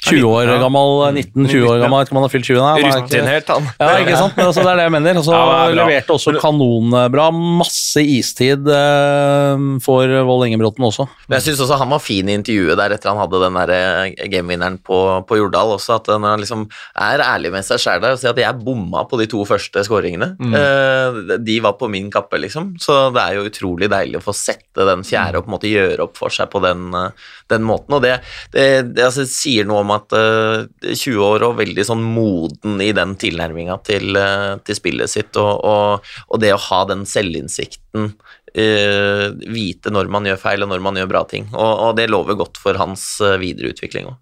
20 år gammel, 19-20 år gammel, vet ikke om han har fylt 20 nå. Han er ikke- Rutinert, han. Ja, ikke sant? Men altså, det er det jeg mener. Altså, Ja, er leverte også kanonbra. Masse istid eh, for Wold Engebråten også. Men jeg syns også han var fin i intervjuet der etter han hadde den der eh, gamevinneren på, på Jordal også, at når han liksom er ærlig med seg sjæl der og sier at jeg bomma på de to første skåringene. Eh, de var på min kappe, liksom. Så det er jo utrolig deilig å få sette den fjerde og på en måte gjøre opp for seg på den, eh, den måten. Og det, det, det altså, sier noe om at uh, 20 år og veldig sånn moden i den tilnærminga til, uh, til spillet sitt, og, og, og det å ha den selvinnsikten Uh, vite når man gjør feil og når man gjør bra ting. Og, og det lover godt for hans uh, videre utvikling òg.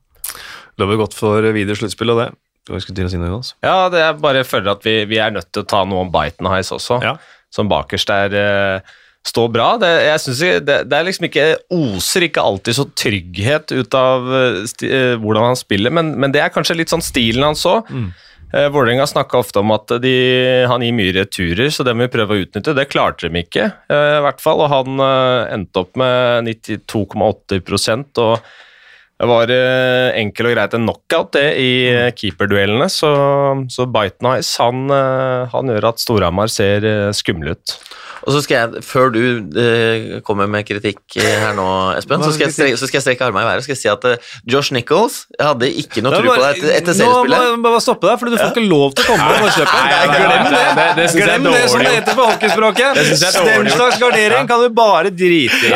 Lover godt for videre sluttspill og det. Du skulle til å si noe, Jonas? Ja, det er bare jeg føler at vi, vi er nødt til å ta noe om Biten Highs også, Ja. som bakerst der eh, står bra. Det, jeg synes det, det er liksom ikke oser ikke alltid så trygghet ut av eh, sti, eh, hvordan han spiller, men, men det er kanskje litt sånn stilen hans òg. Eh, Vålerenga snakka ofte om at de, han gir mye returer, så det må vi prøve å utnytte. Det klarte de ikke, eh, i hvert fall. Og han eh, endte opp med 92,8% og det var eh, enkel og greit en knockout det i eh, keeperduellene, så, så Bite Nice han, eh, han gjør at Storhamar ser eh, skumle ut. Og så skal jeg, Før du uh, kommer med kritikk eh, her nå, Espen, så skal, jeg strekke, så skal jeg strekke armene i været og skal jeg si at uh, Josh Nichols Jeg hadde ikke noe tro på deg etter, etter, seriespillet. Nå må jeg bare stoppe deg, for du får ikke lov til å komme og kjøpe. Nei, nei, Glem det! det- det Glem det som det heter på hockeyspråket. Den slags gardering kan du bare drite i.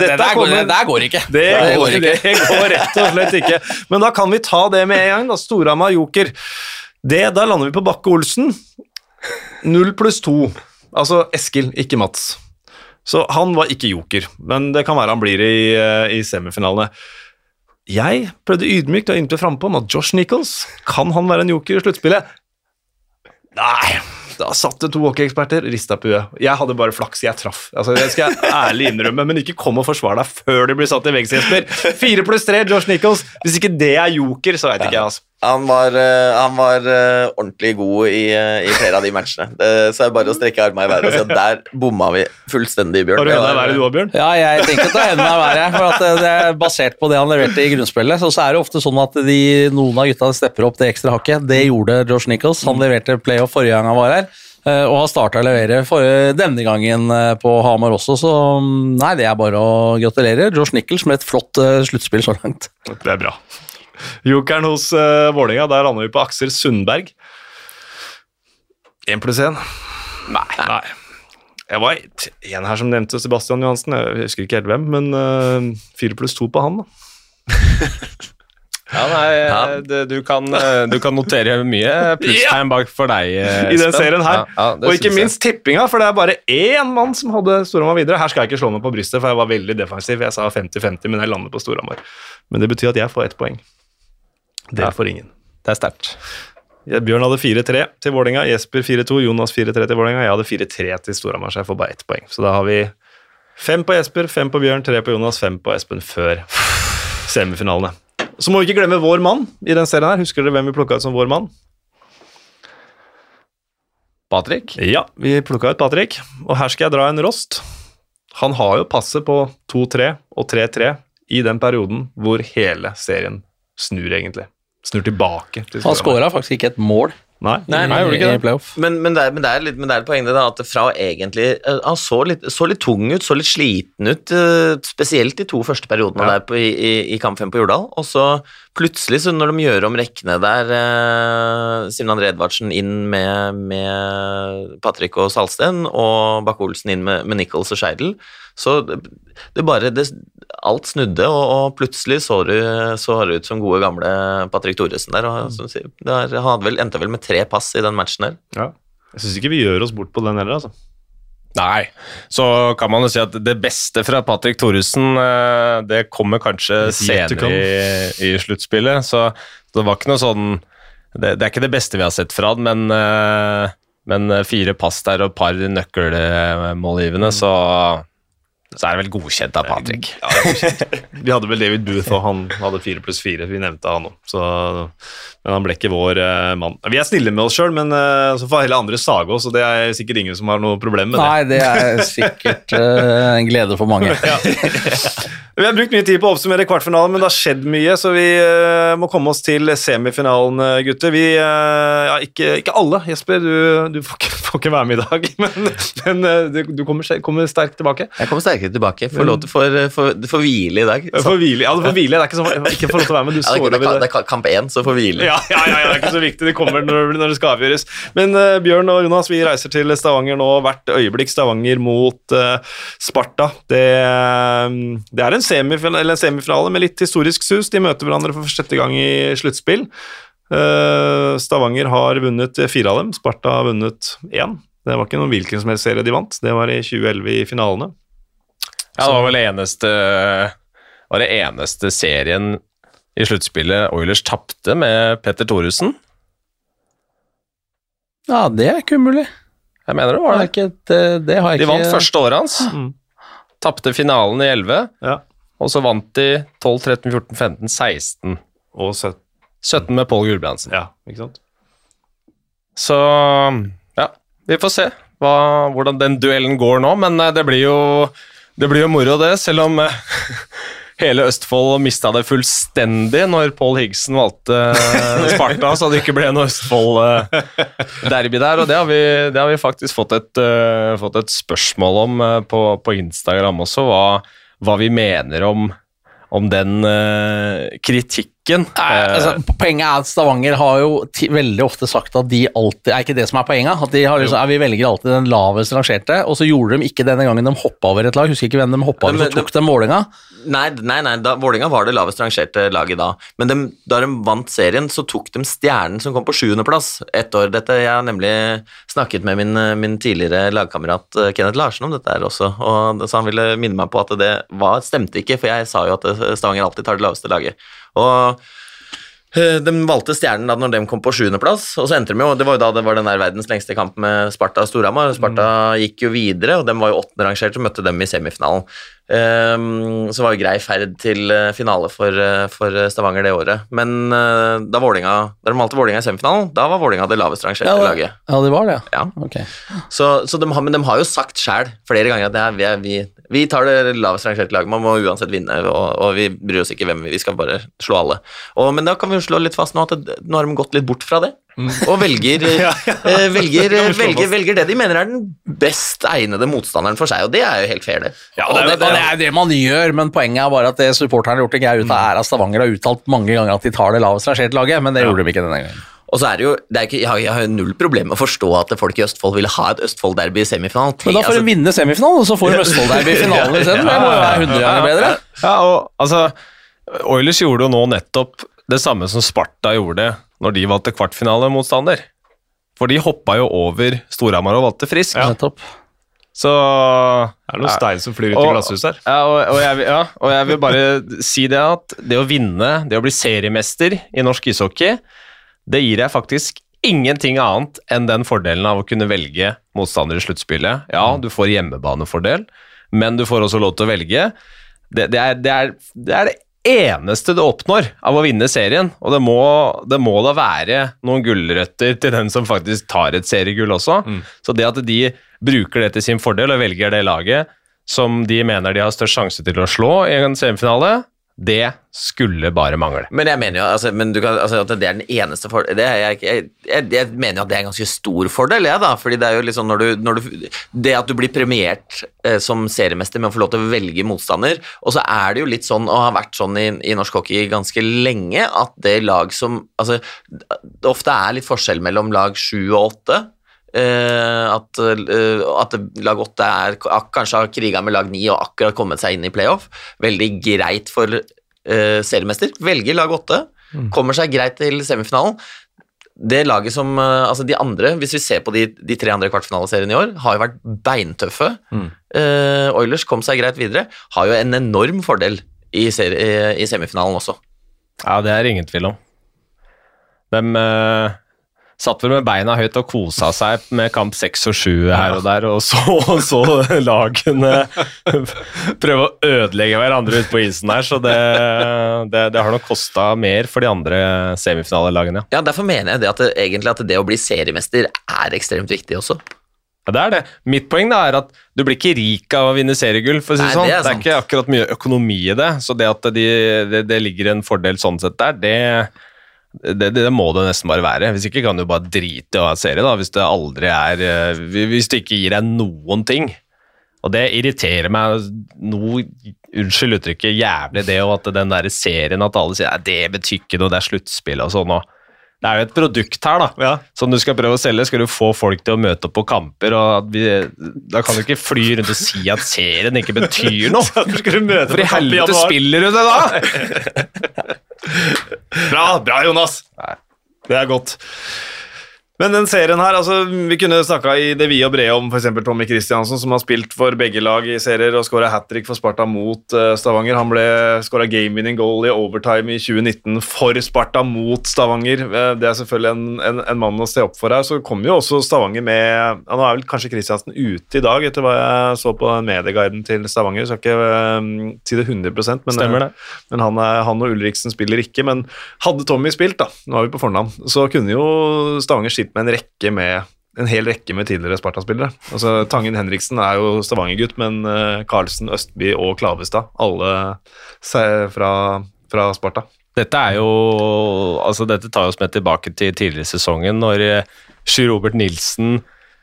Det der går ikke. Det går, det går rett og slett ikke. Men da kan vi ta det med en gang. da, Storhamar Joker. Det, da lander vi på Bakke-Olsen. Null pluss to. Altså Eskil, ikke Mats. Så han var ikke joker, men det kan være han blir i, eh, i semifinalene. Jeg prøvde ydmykt å inntil frampå om at Josh Nichols kan han være en joker i sluttspillet. Nei, da satt det to hockeyeksperter, rista på huet. Jeg hadde bare flaks, jeg traff. Altså, det skal jeg ærlig innrømme, men ikke kom og forsvar deg før du blir satt i veggs, Jesper. Fire pluss tre, Josh Nichols. Hvis ikke det er joker, så veit ikke jeg, altså. Han var, eh, han var eh, ordentlig god i, eh, i flere av de matchene. Så er det bare å strekke armene i været og si at der bomma vi fullstendig, Bjørn. Har du Det henda i været, du òg, Bjørn? Ja, jeg tenker at det ender i været. for at det er basert på det han leverte i grunnspillet. Så, så er det ofte sånn at de, noen av gutta stepper opp det ekstra hakket. Det gjorde Josh Nichols. Han leverte playoff forrige gang han var her. eh, Og har starta å levere for, denne gangen på Hamar også, så mm, nei, det er bare å gratulere. Josh Nichols med et flott sluttspill så langt. Det er bra. Jokeren hos uh, Vålerenga, der lander vi på Aksel Sundberg. Én pluss én? Nei. Nei. Jeg var en her som nevnte Sebastian Johansen, jeg husker ikke helt hvem, men eh, fire pluss to på han, da. Ja, nei, Ja. Det, du, kan, eh, du kan notere mye plusstegn bak for deg, Espen. I den serien her. Ja, ja, og ikke jeg. minst tippinga, for det er bare én mann som hadde Storhamar videre. Her skal jeg ikke slå meg på brystet, for jeg var veldig defensiv. Jeg sa 50-50, men jeg lander på Storhamar. Men det betyr at jeg får ett poeng. Dere Ja. får ingen. Det er sterkt. Bjørn hadde 4-3 til Vålerenga, Jesper 4-2, Jonas 4-3 til Vålerenga. Jeg hadde 4-3 til Storhamar, så jeg får bare ett poeng. Så da har vi fem på Jesper, fem på Bjørn, tre på Jonas, fem på Espen før semifinalene. Så må vi ikke glemme vår mann i den serien her. Husker dere hvem vi plukka ut som vår mann? Patrick? Ja, vi plukka ut Patrick, og her skal jeg dra en rost. Han har jo passet på 2-3 og 3-3 i den perioden hvor hele serien snur, egentlig. Snur tilbake til Han skåra faktisk ikke et mål Nei, Nei, nei gjorde i playoff. Men, men, det er, men, det er litt, men det er et poeng det da, at fra egentlig eh, Han så litt, så litt tung ut, så litt sliten ut, eh, spesielt de to første periodene Ja. der på, i, i, kamp 5 på Jordal. Og så plutselig, så når de gjør om rekkene der, eh, Simen André Edvardsen inn med, med Patrick og Salsten, og Bakke-Olsen inn med, med Nichols og Scheidel, så det, det bare det, Alt snudde, og, og plutselig så du, så du ut som gode, gamle Patrick Thoresen der. Og, som sier, det er, han hadde vel, endte vel med tre pass i den matchen der. Ja. Jeg syns ikke vi gjør oss bort på den heller, altså. Nei. Så kan man jo si at det beste fra Patrick Thoresen, eh, det kommer kanskje senere i, i sluttspillet. Så det var ikke noe sånn det, det er ikke det beste vi har sett fra han, men, eh, Men eh, fire pass der og par nøkkelmålgivende, så, så er det vel godkjent av Patrick. Ja, godkjent. vi hadde vel David Booth, og han hadde fire pluss fire. Vi nevnte han òg, men han ble ikke vår eh, mann. Vi er snille med oss sjøl, men eh, så får heller andre sage oss, og det er sikkert ingen som har noe problem med det. Nei, det er sikkert eh, en glede for mange. Vi har brukt mye tid på å oppsummere kvartfinalen, men det har skjedd mye, så vi eh, må komme oss til semifinalen, gutter. Vi, eh, ja, ikke, ikke alle. Jesper, du, du får, ikke, får ikke være med i dag, men, men du, du kommer, kommer sterkt tilbake. Jeg kommer sterkere tilbake. Får lov til for, for, for, får hvile i dag. Får hvile. Ja, du får hvile. Det er ikke sånn ikke får lov til å være med. Du Ja, det, står er, det, er, det. det er kamp én, så får hvile. Ja, ja, ja, det er ikke så viktig. Det kommer når, når det skal avgjøres. Men uh, Bjørn og Jonas, vi reiser til Stavanger nå. Hvert øyeblikk Stavanger mot uh, Sparta. Det, eh, det er en semifinale, eller en semifinale med litt historisk sus. De møter hverandre for sjette gang i sluttspill. Uh, Stavanger har vunnet fire av dem. Sparta har vunnet én. Det var ikke noen hvilken som helst serie de vant. Det var i 2011 i finalene. Ja, det var vel eneste, var det eneste serien i sluttspillet Oilers tapte med Petter Thoresen. Ja, det er ikke umulig. Jeg mener det var det. ikke, det, det har jeg De ikke vant første året hans. Mm. Tapte finalen i 11, Ja. og så vant de 12, 13, 14, 15, 16. Og søtt. 17 med Pål Gulbrandsen. Ja, ikke sant? Så ja, vi får se hva, hvordan den duellen går nå, men eh, det blir jo, det blir jo moro, det, selv om eh, hele Østfold mista det fullstendig når Paul Higgson valgte eh, Sparta, så det ikke ble noe Østfold-derby der. Og det har vi, det har vi faktisk fått et, eh, fått et spørsmål om eh, på, på Instagram også, hva, hva vi mener om, om den eh, kritikken. Nei, altså, poenget er at Stavanger har jo veldig ofte sagt at de alltid Er ikke det som er poenget? At de har liksom, er, Vi velger alltid den lavest rangerte, og så gjorde de ikke denne gangen de hoppa over et lag. Husker ikke hvem de hoppa over, så tok de Vålerenga. Nei, nei, nei da, Vålinga var det lavest rangerte laget da. Men de, da de vant serien, så tok de stjernen som kom på sjuendeplass ett år. Dette, Jeg har nemlig snakket med min, min tidligere lagkamerat eh, Kenneth Larsen om dette her også, og så han ville minne meg på at det var, stemte ikke, for jeg sa jo at eh, Stavanger alltid tar det laveste laget. Og eh, de valgte stjernen da når de kom på sjuendeplass, og så endte de jo Det var jo da det var den der verdens lengste kamp med Sparta og Storhamar. Sparta gikk jo videre, og de var jo åttenderangert, og møtte dem i semifinalen. Um, så var jo grei ferd til eh, finale for, eh, for Stavanger det året. Men uh, da, Vålinga, da de valgte Vålinga i semifinalen, da var Vålinga det lavest rangerte Ja, laget. Ja, det var det, Ja. Okay. Så, så de har, men de har jo sagt sjøl flere ganger at det er, vi, er- vi, vi tar det lavest rangerte laget, man må uansett vinne, og, og vi bryr oss ikke hvem vi vi skal bare slå alle. Og, men da kan vi jo slå litt fast nå at det, nå har de gått litt bort fra det, og velger, eh, velger, velger, velger det de mener er den best egnede motstanderen for seg, og det er jo helt fair, det. Ja, og det, og det er det man gjør, men poenget er bare at det supporterne har gjort ikke er ute av, æra. Stavanger har uttalt mange ganger at de tar det lavest rangerte laget, men det gjorde de ikke denne gangen. Og så er det jo, det er ikke, jeg, har, jeg har null problem med å forstå at folk i Østfold ville ha et Østfold-derby i semifinalen. Men da får de vinne semifinalen, og så får de Østfold-derby i finalen isteden. Det må jo være 100 ganger bedre. Ja, og altså Oilers gjorde jo nå nettopp det samme som Sparta gjorde når de valgte kvartfinalemotstander. For de hoppa jo over Storhamar og valgte Frisk. Nettopp. Så Det er noen stein som flyr ut i Og- glasshuset her. Ja og, og jeg, ja, og jeg vil bare si det at det å vinne, det å bli seriemester i norsk ishockey, det gir deg faktisk ingenting annet enn den fordelen av å kunne velge motstander i sluttspillet. Ja, du får hjemmebanefordel, men du får også lov til å velge. Det, det, er, det, er, det er det eneste du oppnår av å vinne serien, og det må, det må da være noen gulrøtter til den som faktisk tar et seriegull også. Så det at de bruker det til sin fordel og velger det laget som de mener de har størst sjanse til å slå i en semifinale, det skulle bare mangle. Men jeg mener jo altså, kan, altså, at det er den eneste fordelen jeg, jeg, jeg, jeg mener jo at det er en ganske stor fordel, jeg, da. Fordi det er jo liksom når du, når du Det at du blir premiert eh, som seriemester med å få lov til å velge motstander, og så er det jo litt sånn, og har vært sånn i, i norsk hockey ganske lenge, at det lag som Altså, det ofte er litt forskjell mellom lag sju og åtte. Eh, at, uh, at lag 8 er, kanskje har kriga med lag 9 og akkurat kommet seg inn i playoff. Veldig greit for uh, seriemester. Velger lag 8, kommer seg greit til semifinalen. Det laget som, altså De andre, hvis vi ser på de, de tre andre kvartfinaleseriene i år, har jo vært beintøffe. Eh, Oilers kom seg greit videre. Har jo en enorm fordel i, serie, i semifinalen også. Ja, det er ingen tvil om. Dem, eh, satt vel med beina høyt og kosa seg med kamp seks og sju her og der, og så, og så lagene prøve å ødelegge hverandre ute på isen her, så det, det, det har nok kosta mer for de andre semifinalelagene. Ja, Derfor mener jeg det at det, egentlig at det å bli seriemester er ekstremt viktig også. Ja, det er det. Mitt poeng da er at du blir ikke rik av å vinne seriegull. for å si Nei, det sånn. det er Det er ikke akkurat mye økonomi i det, så det at de, det, det ligger en fordel sånn sett der, det, det, det, det må det nesten bare være. Hvis ikke kan du bare drite i å ha serie, da, hvis det aldri er eh, Hvis det ikke gir deg noen ting. Og det irriterer meg noe Unnskyld uttrykket, jævlig det, og at den der serien at alle sier «Nei, det betyr ikke noe, det er sluttspill og sånn. og det er jo et produkt her, da, Ja. som du skal prøve å selge. Skal du få folk til å møte opp på kamper, og at vi, da kan du ikke fly rundt og si at serien ikke betyr noe. For i helvete spiller du det da?! Bra, bra Jonas! Det er godt. Men den serien her, altså, vi kunne snakka i det vide og brede om f.eks. Tommy Kristiansen, som har spilt for begge lag i serier og skåra hat trick for Sparta mot eh, Stavanger. Han ble skåra game-winning goal i overtime i 2019 for Sparta mot Stavanger. Eh, det er selvfølgelig en, en, en mann å se opp for her. Så kommer jo også Stavanger med ja, Nå er vel kanskje Kristiansen ute i dag, etter hva jeg så på medieguiden til Stavanger. Skal ikke eh, si det 100 men, Stemmer det. men han, er, han og Ulriksen spiller ikke. Men hadde Tommy spilt, da, nå er vi på fornavn, så kunne jo Stavanger skilt med en rekke med en hel rekke med tidligere Sparta-spillere. Altså, Tangen Henriksen er jo Stavanger-gutt, men uh, Karlsen, Østby og Klavestad, alle fra, fra Sparta. Dette er jo Altså, dette tar oss med tilbake til tidligere sesongen, når eh, Sjur Robert Nilsen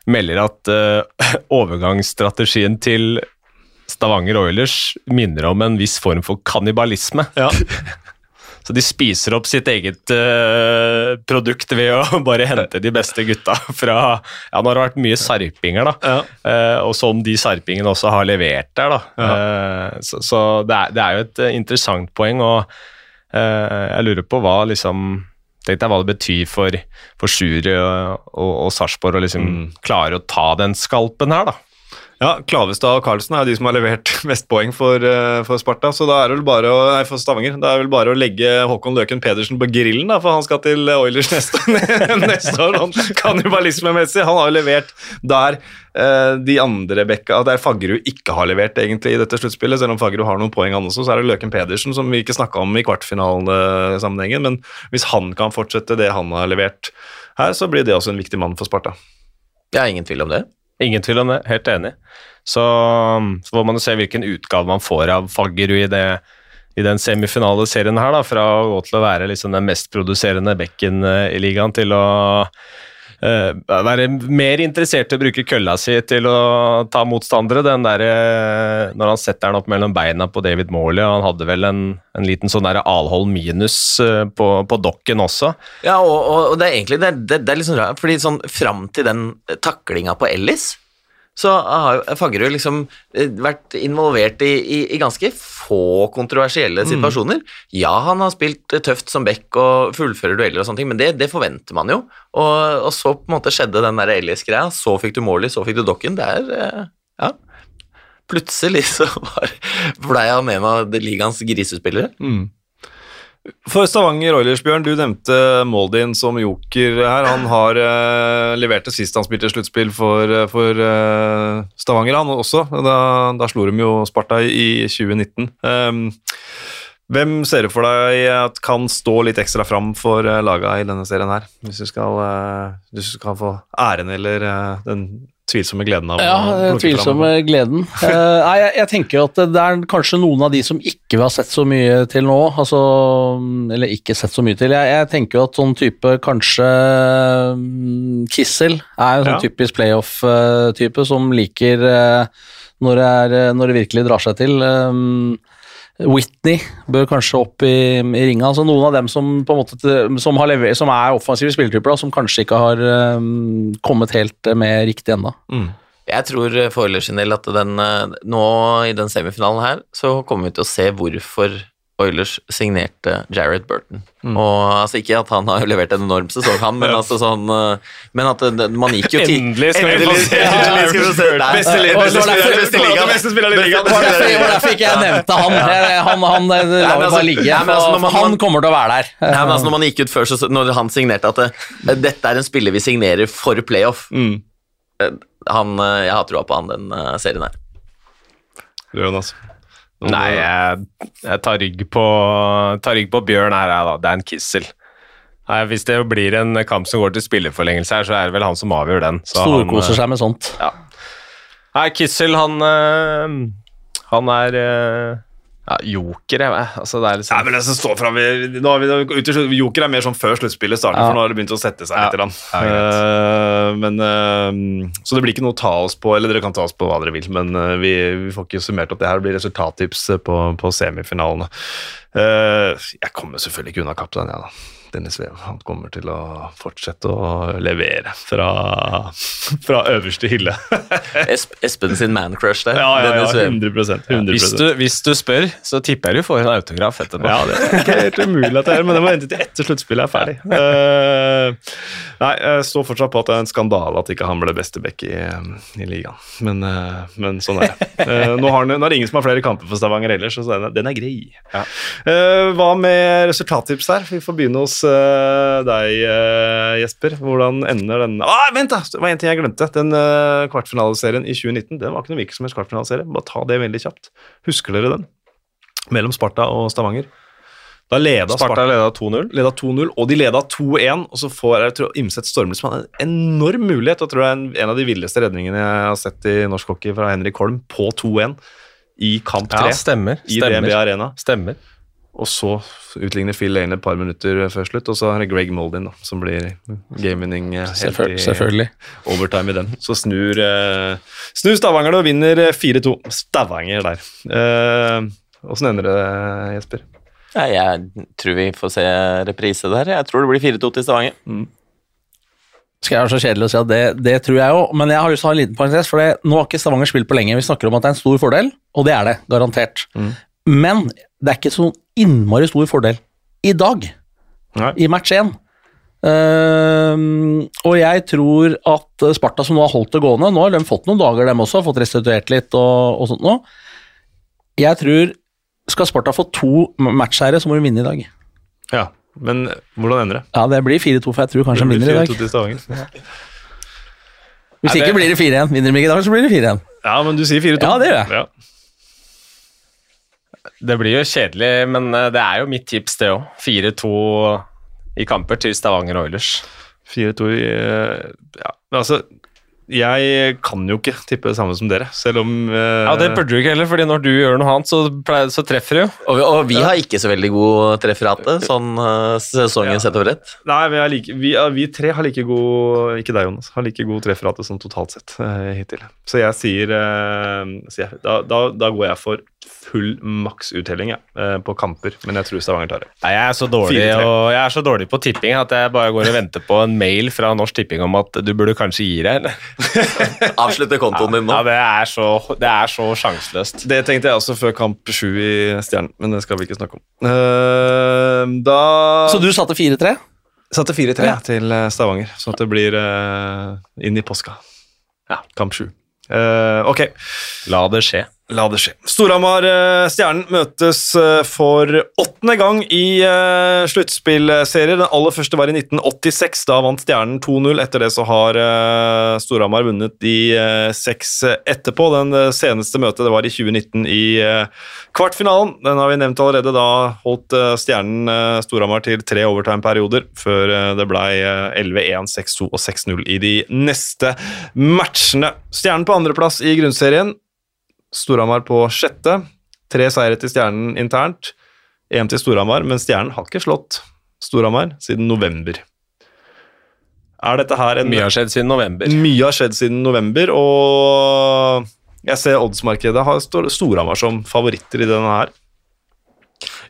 melder at uh, overgangsstrategien til Stavanger Oilers minner om en viss form for kannibalisme. Ja. Så de spiser opp sitt eget uh, produkt ved å bare hente de beste gutta fra Ja, nå har det vært mye sarpinger, da. Ja. Uh, og som de sarpingene også har levert der, da. Eh, så så det, er, det er jo et interessant poeng, og jeg lurer på hva liksom Tenk deg hva det betyr for, for Sjuri og, og, og Sarpsborg å liksom Mm. klare å ta den skalpen her, da. Ja, Klavestad og Karlsen er de som har levert mest poeng for, eh, for Sparta, så da er det vel bare å, nei, for Stavanger. Da er det vel bare å legge Håkon Løken Pedersen på grillen, da, for han skal til Oilers neste, neste år. Han kannibalismemessig. Han har jo levert der eh, de andre bekka Der Faggerud ikke har levert egentlig i dette sluttspillet. Selv om Faggerud har noen poeng, han også, så er det Løken Pedersen som vi ikke snakka om i kvartfinalesammenhengen. Men hvis han kan fortsette det han har levert her, så blir det også en viktig mann for Sparta. Jeg har ingen tvil om det. Ingen tvil om det, helt enig. Så, så får man jo se hvilken utgave man får av Faggerud i, i den semifinaleserien her, da, fra å gå til å være liksom den mest produserende bekken eh, i ligaen til å være mer interessert i å bruke kølla si til å ta motstandere. Den der, eh, når han setter den opp mellom beina på David Morley, og han hadde vel en, en liten sånn der Alholm minus eh, på, på dokken også. Ja, og, og, og det er egentlig det, det, det er sånn rart, fordi sånn fram til den taklinga på Ellis, så har jo Faggerud liksom eh, vært involvert i, i, i ganske få kontroversielle situasjoner. Ja, han har spilt eh, tøft som back og fullfører dueller og sånne ting, men det, det forventer man jo. Og, og så på en måte skjedde den der Ellis-greia, så fikk du Morley, så fikk du Dokken. Det er eh, Ja. Plutselig så var- blei han en av ligaens grisespillere. For Stavanger Oilers, Bjørn, du nevnte Moldin som joker her. Han har eh, det sist han spilte sluttspill for, eh, for eh, Stavanger, han også. Da, da slo de jo Sparta i 2019. Um, hvem ser du for deg at kan stå litt ekstra fram for uh, laga i denne serien her? Hvis du skal, eh, hvis du skal få æren eller eh, den tvilsomme gleden av Ja, å tvilsomme fram. gleden. Uh, nei, jeg, jeg tenker at det er kanskje noen av de som ikke har sett så mye til nå, altså, eller ikke sett så mye til. Jeg, jeg tenker at sånn type kanskje mm, Kissel er en sånn Ja. typisk playoff-type som liker uh, når, det er, eh, når det virkelig drar seg til. Um, Whitney bør kanskje opp i, i ringa. Altså noen av dem som, på en måte, som, har lever, som er offensive spilletyper, som kanskje ikke har um, kommet helt med riktig ennå. Mm. Jeg tror eh, for Oilers sin del at den, eh, nå i den semifinalen her, så kommer vi til å se hvorfor Oilers signerte Jared Burton. Mm. Og altså Ikke at han har levert en enorm sesong, han, men altså sånn eh, Men at det, man gikk jo til Endelig skal vi få se. Beste spiller- beste ligaen. i ligaen. Det var derfor, ikke jeg nevnte han. Han, han eh, la vi altså- bare ligge. Nei, altså, man- han kommer til å være der. Nei, men altså Når man gikk ut før, så, når han signerte at det, dette er en spiller vi signerer for playoff Mm. eh, han, eh, Jeg har trua på han den eh, serien her. Jonas. Nei, jeg, jeg tar, rygg på, tar rygg på Bjørn her, jeg, da. Dan Kissel. Nei, hvis det blir en kamp som går til spillerforlengelse her, så er det vel han som avgjør den. Storkoser seg med sånt. Nei, Kissel, han øh, Han er øh, ja, joker, jeg. Altså, det er Nei, liksom men det som står fra, vi- nå har vi, Joker er mer sånn før sluttspillet starter, Ja. for nå har det begynt å sette seg Ja. litt. greit. Eh, men, uh, så det blir ikke noe å ta oss på, eller dere kan ta oss på hva dere vil, men uh, vi, vi får ikke summert opp det her. Det blir resultattips på, på semifinalene. Jeg kommer selvfølgelig ikke unna kapteinen, jeg, da. Dennis Vev. Han kommer til å fortsette å levere fra, fra øverste hylle. Esp Espen sin mancrush der. ja, ja, ja, 100%, 100%. hvis du, hvis du spør, så tipper jeg du får en autograf etterpå. Ja, det er ikke helt umulig at det er, men det må vente til etter sluttspillet er ferdig. Uh, nei, jeg står fortsatt på at det er en skandale at ikke han ble beste back i, i ligaen. Men, uh, men sånn er det. Uh, nå, har nå er det ingen som har flere kamper for Stavanger ellers, så den er, den er grei. Ja. Eh, hva med resultattips her? Vi får begynne hos eh, deg, eh, Jesper. Hvordan ender den ah, Vent, da! Det var en ting jeg glemte. Den uh, kvartfinaleserien i 2019 den var ikke noe hvilken som helst kvartfinaleserie. Bare ta det veldig kjapt. Husker dere den? Mellom Sparta og Stavanger. Da leda Sparta Sparta 2-0. leda 2-0, og de leda 2-1. Og så får jeg tror, Imset Stormli som hadde en enorm mulighet, og tror jeg er en, en av de villeste redningene jeg har sett i norsk hockey fra Henrik Holm, på 2-1 i kamp 3 Ja, stemmer. i DNB Arena. stemmer. Og så utligner Phil Lane et par minutter før slutt, og så er det Greg Moldin da, som blir game-winning eh, helt Selvføl i selvfølgelig. overtime i den. Så snur, eh, snur Stavanger det og vinner eh, 4-2. Stavanger der. Eh, Åssen ender det, Jesper? Ja, jeg tror vi får se reprise der. Jeg tror det blir 4-2 til Stavanger. Skal jeg være så kjedelig å si at det, det tror jeg jo, men jeg har lyst til å ha en liten parentes, for det, nå har ikke Stavanger spilt på lenge. Vi snakker om at det er en stor fordel, og det er det, garantert. Men det er ikke så innmari stor fordel i dag, Nei. i match 1. Uh, og jeg tror at Sparta, som nå har holdt det gående, nå har de fått noen dager, dem også, har fått restituert litt og, og sånt nå. Jeg tror skal Sparta få to matchseire, så må de vinne i dag. Ja, men hvordan ender det? Ja, det blir 4-2, for jeg tror kanskje de vinner i dag. Hvis ikke blir det 4-1. Vinner de ikke i dag, så blir det 4-1. Ja, men du sier 4-2. Ja, det gjør jeg. Ja. Det blir jo kjedelig, men eh, det er jo mitt tips, det òg. 4-2 i kamper til Stavanger Oilers. 4-2 i eh, Ja, altså Jeg kan jo ikke tippe det samme som dere, selv om uh, Ja, Det burde du ikke heller, fordi når du gjør noe annet, så, pleier, så treffer du jo. Og vi, og vi har ikke så veldig god trefferate, sånn uh, sesongen Ja. sett over ett. Nei, vi, like, vi, vi tre har like god Ikke deg, Jonas. Har like god trefferate som totalt sett uh, hittil. Så jeg sier, sier da, da, da går jeg for full maksuttelling jeg, eh, på kamper, men jeg tror Stavanger tar det. Nei, jeg er, så dårlig, og jeg er så dårlig på tipping at jeg bare går og venter på en mail fra Norsk Tipping om at du burde kanskje gi deg. eller? Avslutte kontoen din nå. Ja, det er så, det er så sjanseløst. Det tenkte jeg også før kamp sju i Stjernen, men det skal vi ikke snakke om. Uh, da Så du satte 4-3? satte 4-3 Ja. til eh, Stavanger, sånn at det blir uh, inn i påska. Ja, kamp sju. Uh, ok, La det skje. La det skje. Storhamar-Stjernen møtes eh, for åttende gang i uh, sluttspillserier. Den aller første var i 1986. Da vant Stjernen 2-0. Etter det så har eh, Storhamar vunnet de eh, seks etterpå. Den eh, seneste møtet det var i 2019 i eh, kvartfinalen. Den har vi nevnt allerede. Da holdt eh, Stjernen eh, Storhamar til tre overtime-perioder, før eh, det ble eh, 11-1, 6-2 og 6-0 i de neste matchene. Stjernen på andreplass i grunnserien. Storhamar på sjette. Tre seire til Stjernen internt. Én til Storhamar, men Stjernen har ikke slått Storhamar siden november. Er dette her en Mye har skjedd siden november. Mye har skjedd siden november, og jeg ser oddsmarkedet har Stor- Storhamar som favoritter i denne her.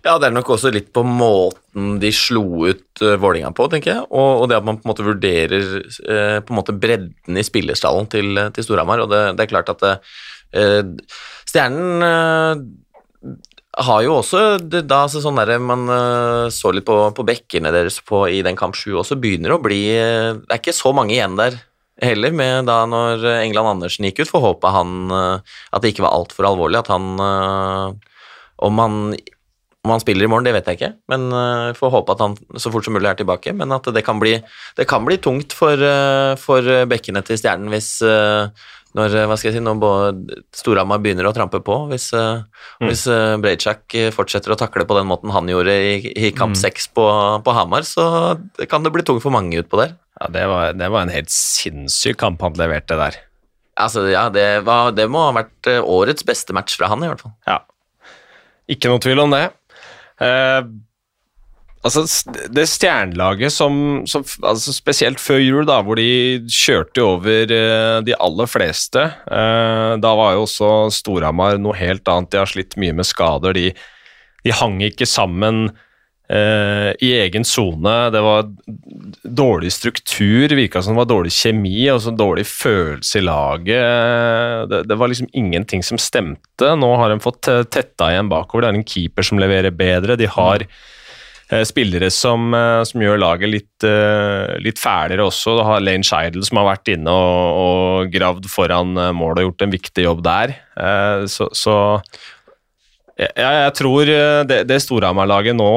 Ja, det er nok også litt på måten de slo ut uh, Vålinga på, tenker jeg. Og, og det at man på en måte vurderer uh, på en måte bredden i spillerstallen til, til Storhamar. Og det, det er klart at eh, Stjernen eh, har jo også da så sånn der, Man uh, så litt på, på bekkene deres på, i den kamp 7 også, begynner å bli Det er ikke så mange igjen der heller, med da når England Andersen gikk ut. Får håpe han at det ikke var altfor alvorlig, at han om han om han spiller i morgen, det vet jeg ikke, men uh, får håpe at han så fort som mulig er tilbake. Men at det kan bli, det kan bli tungt for, uh, for bekkene til Stjernen hvis uh, når hva skal jeg si, når Storhamar begynner å trampe på. Hvis, mm. hvis Brejcak fortsetter å takle på den måten han gjorde i, i kamp mm. på, på, Hamar, så kan det bli tungt for mange utpå der. Ja, det var, det var, en helt sinnssyk kamp han leverte der. Altså, ja, det, var, det må ha vært årets beste match fra han, i hvert fall. Ja, ikke noe tvil om det. Eh, altså, det stjernelaget som, som altså Spesielt før jul, da, hvor de kjørte over eh, de aller fleste. Eh, da var jo også Storhamar noe helt annet. De har slitt mye med skader. De, de hang ikke sammen Uh, i egen sone. Det var dårlig struktur, virka som det var dårlig kjemi og så dårlig følelse i laget. Det, det, var liksom ingenting som stemte. Nå har de fått tetta igjen bakover. Det er en keeper som leverer bedre. De har uh, spillere som, uh, som, gjør laget litt, litt fælere også. Du har Lane Scheidel som har vært inne og, og gravd foran mål og gjort en viktig jobb der. så, så jeg, jeg tror det, det Storhamar-laget nå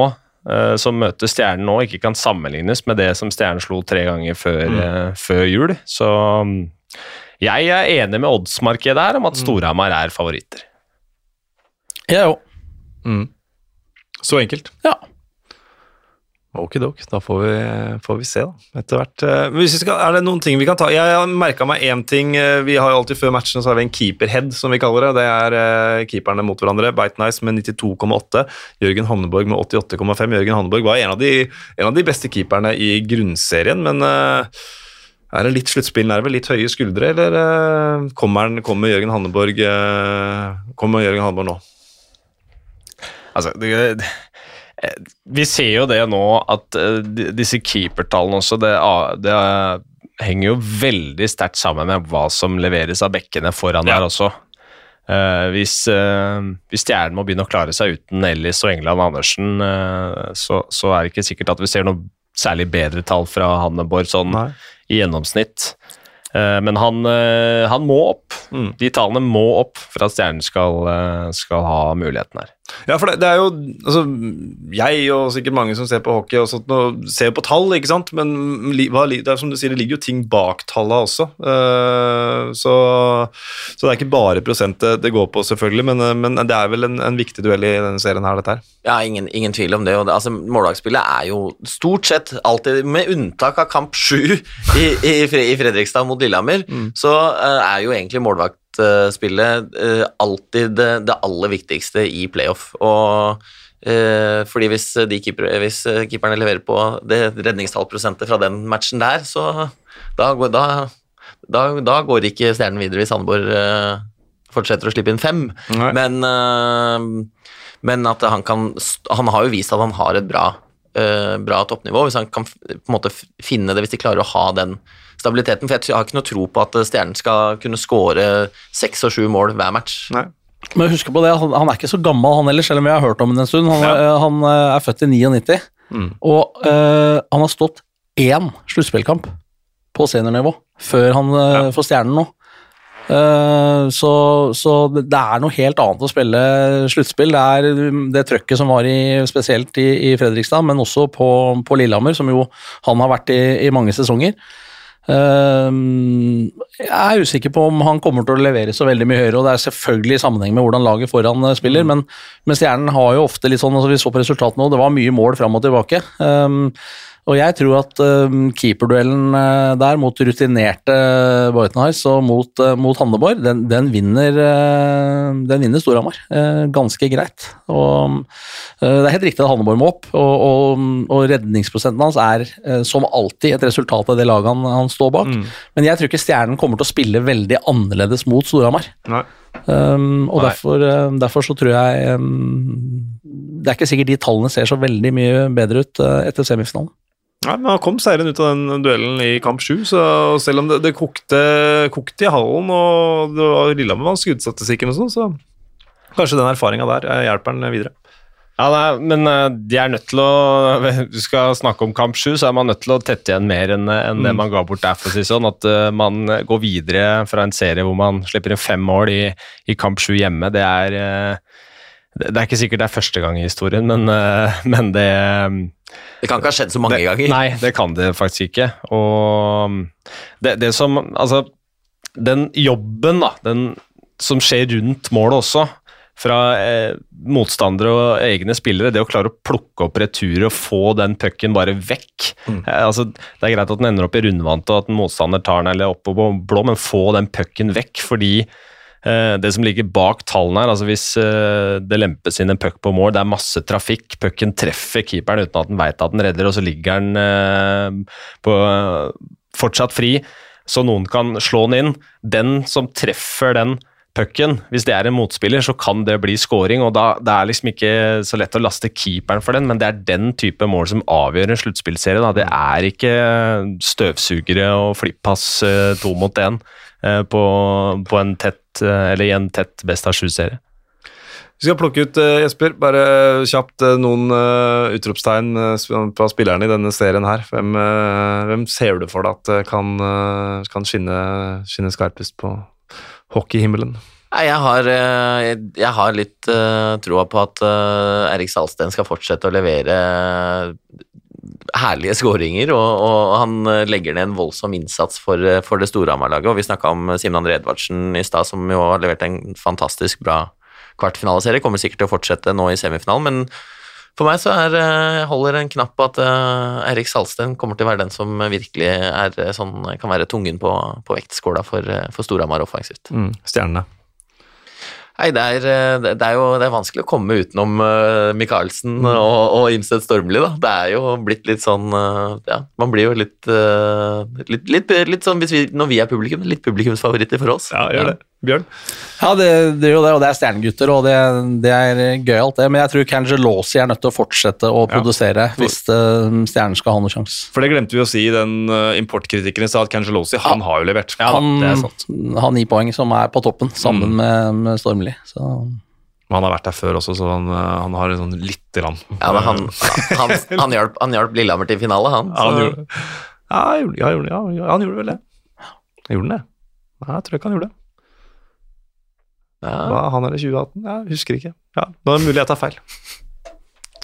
som møter Stjernen nå, ikke kan sammenlignes med det som Stjernen slo tre ganger før, mm. før jul. Så um, jeg er enig med oddsmarkedet her om at mm. Storhamar er favoritter. Jeg òg. Mm. Så enkelt. Ja. Okidok, da får vi, får vi, se, da, etter hvert. Eh, skal, er det noen ting vi kan ta? Jeg har merka meg én ting. Eh, vi har jo alltid Før matchen så har vi en keeperhead, som vi kaller det. Det er uh, keeperne mot hverandre. Bite Nice med 92,8. Jørgen Hanneborg med 88,5. Jørgen Hanneborg var en av, de, en av de beste keeperne i grunnserien, men er det litt sluttspill er det vel litt høye skuldre, eller kommer, kommer, Jørgen Hanneborg Kommer Jørgen Hanneborg nå? Altså, det, Eh, vi ser jo det nå at uh, disse keepertallene også, det, det uh, henger jo veldig sterkt sammen med hva som leveres av bekkene foran ja. der også. Uh, hvis, hvis Stjernen må begynne å klare seg uten Ellis og England Andersen, så, så, er det ikke sikkert at vi ser noe særlig bedre tall fra Hanneborg sånn Nei. i gjennomsnitt. Men han, han, må opp. Mm. De tallene må opp for at Stjernen skal, skal ha muligheten her. Ja, for det, det, er jo altså, Jeg og sikkert mange som ser på hockey, og sånt, og ser på tall, ikke sant? men hva, det er som du sier, det ligger jo ting bak tallene også. Uh, så, så, det er ikke bare prosentet det går på, selvfølgelig, men, eh, men det er vel en, en, viktig duell i denne serien her, dette her. Ja, ingen, ingen tvil om det. og det, altså, Mållagsspillet er jo stort sett alltid, med unntak av kamp sju i, i, i, Fredrikstad mot Lillehammer, mm. så uh, er jo egentlig målvakt spillet uh, alltid det, det, aller viktigste i playoff. Og uh, fordi hvis, de keeper, hvis keeperne leverer på det redningstallprosentet fra den matchen der, så da, da, da, da går ikke Stjernen videre hvis Sandborg fortsetter å slippe inn fem. Men, men, at han kan Han har jo vist at han har et bra, bra toppnivå. Hvis han kan på en måte finne det, hvis de klarer å ha den stabiliteten. For jeg har ikke noe tro på at Stjernen skal kunne skåre seks og sju mål hver match. Nei. Men husk på det, han er ikke så gammel han heller, selv om vi har hørt om ham en stund. Han, ja. han, eh, er født i 99, mm. og uh, han har stått én sluttspillkamp på seniornivå før han ja. får Stjernen nå. Uh, så, så, det er noe helt annet å spille sluttspill. Det er det trøkket som var i, spesielt i, i Fredrikstad, men også på, på Lillehammer, som jo han har vært i, i mange sesonger. Ehm, jeg er usikker på om han kommer til å levere så veldig mye høyere, og det er selvfølgelig i sammenheng med hvordan laget foran eh, spiller, mm. men, men Stjernen har jo ofte litt sånn altså Vi så på resultatene nå, det var mye mål fram og tilbake. Um, og jeg tror at uh, keeperduellen uh, der mot rutinerte uh, Boitenheis og mot, uh, mot Hanneborg, den, den, vinner, uh, den vinner Storhamar ganske greit. Og Det er helt riktig at Hanneborg må opp, og, og, og redningsprosenten hans er som alltid et resultat av det laget han, han står bak. Mm. Men jeg tror ikke Stjernen kommer til å spille veldig annerledes mot Storhamar. Um, og derfor, derfor, så tror jeg um, Det er ikke sikkert de tallene ser så veldig mye bedre ut etter semifinalen. Nei, men Han kom seirende ut av den duellen i kamp sju, så selv om det, det kokte, kokte, i hallen og det var Lillehammer vant skuddstatistikken og sånn, så Kanskje den erfaringa der eh, hjelper han videre. Ja, nei, men eh, de er nødt til å Du skal snakke om kamp sju, så er man nødt til å tette igjen mer enn enn det man ga bort der, for å si sånn. At eh, man går videre fra en serie hvor man slipper inn fem mål i, i kamp sju hjemme. Det er eh, Det er ikke sikkert det er første gang i historien, men, eh, men det Det kan ikke ha skjedd så mange det, ganger. Nei, det kan det faktisk ikke. Og det, det som Altså, den jobben, da, den som skjer rundt målet også, fra eh, motstandere og egne spillere, det å klare å plukke opp returer og få den pucken bare vekk. Eh, altså, det er greit at den ender opp i rundvante og at en motstander tar den eller opp på blå, men få den pucken vekk, fordi det som ligger bak tallene her, altså hvis eh, det lempes inn en puck på mål, det er masse trafikk, pucken treffer keeperen uten at den veit at den redder, og så ligger den eh, på, fortsatt fri, så noen kan slå den inn. Den som treffer den pucken, hvis det er en motspiller, så kan det bli scoring, og da det er liksom ikke så lett å laste keeperen for den, men det er den type mål som avgjør en sluttspillserie. Det er ikke støvsugere og flippass eh, to mot én eh, på, på en tett, eh, eller i en tett best av sju-serie. Vi skal plukke ut, eh, Jesper, bare kjapt eh, noen eh, utropstegn fra sp- spillerne i denne serien her. Hvem, eh, hvem ser du for deg at eh, kan, eh, kan skinne, skinne skarpest på hockeyhimmelen? Nei, jeg har, eh, jeg, jeg har litt uh, troa på at uh, Erik Salsten skal fortsette å levere herlige skåringer, og, og han eh, legger ned en voldsom innsats for, eh, for det Storhamar-laget. Og vi snakka om Simen André Edvardsen i stad, som jo har levert en fantastisk bra kvartfinaleserie. Kommer sikkert til å fortsette nå i semifinalen, men for meg så er, eh, holder en knapp på at Erik Salsten kommer til å være den som virkelig er sånn, kan være tungen på, på vektskåla for, for Storhamar offensivt. Mm, stjernene. Nei, det er, eh, det er jo det er vanskelig å komme utenom uh, Michaelsen og, og Imsted Stormli, da. Det er jo blitt litt sånn uh, Ja, man blir jo litt, uh, litt, litt, litt sånn hvis vi, når vi er publikum, litt publikumsfavoritter for oss. Ja, gjør det. Bjørn? Ja, det, det er jo det, og det er stjernegutter, og det, det er gøyalt, det. Men jeg tror Cangelosi er nødt til å fortsette å produsere hvis eh, stjernen skal ha noen sjanse. For det glemte vi å si i den uh, importkritikken i stad, at Cangelosi, han har jo levert. Han det er sant. har ni poeng, som er på toppen, sammen med, med Stormli. Så Men Han har vært der før også, så han, uh, han har en sånn lite grann. Ja, men han, han, han, hjalp, han Lillehammer til finale, han. Ja, han Så, gjorde, ja, han gjorde, ja, gjorde, ja, ja, han gjorde vel det. Gjorde han det? Nei, jeg tror ikke han gjorde det. Ja. Hva, han er i 2018? Jeg husker ikke. Ja, Nå er det mulig jeg tar feil.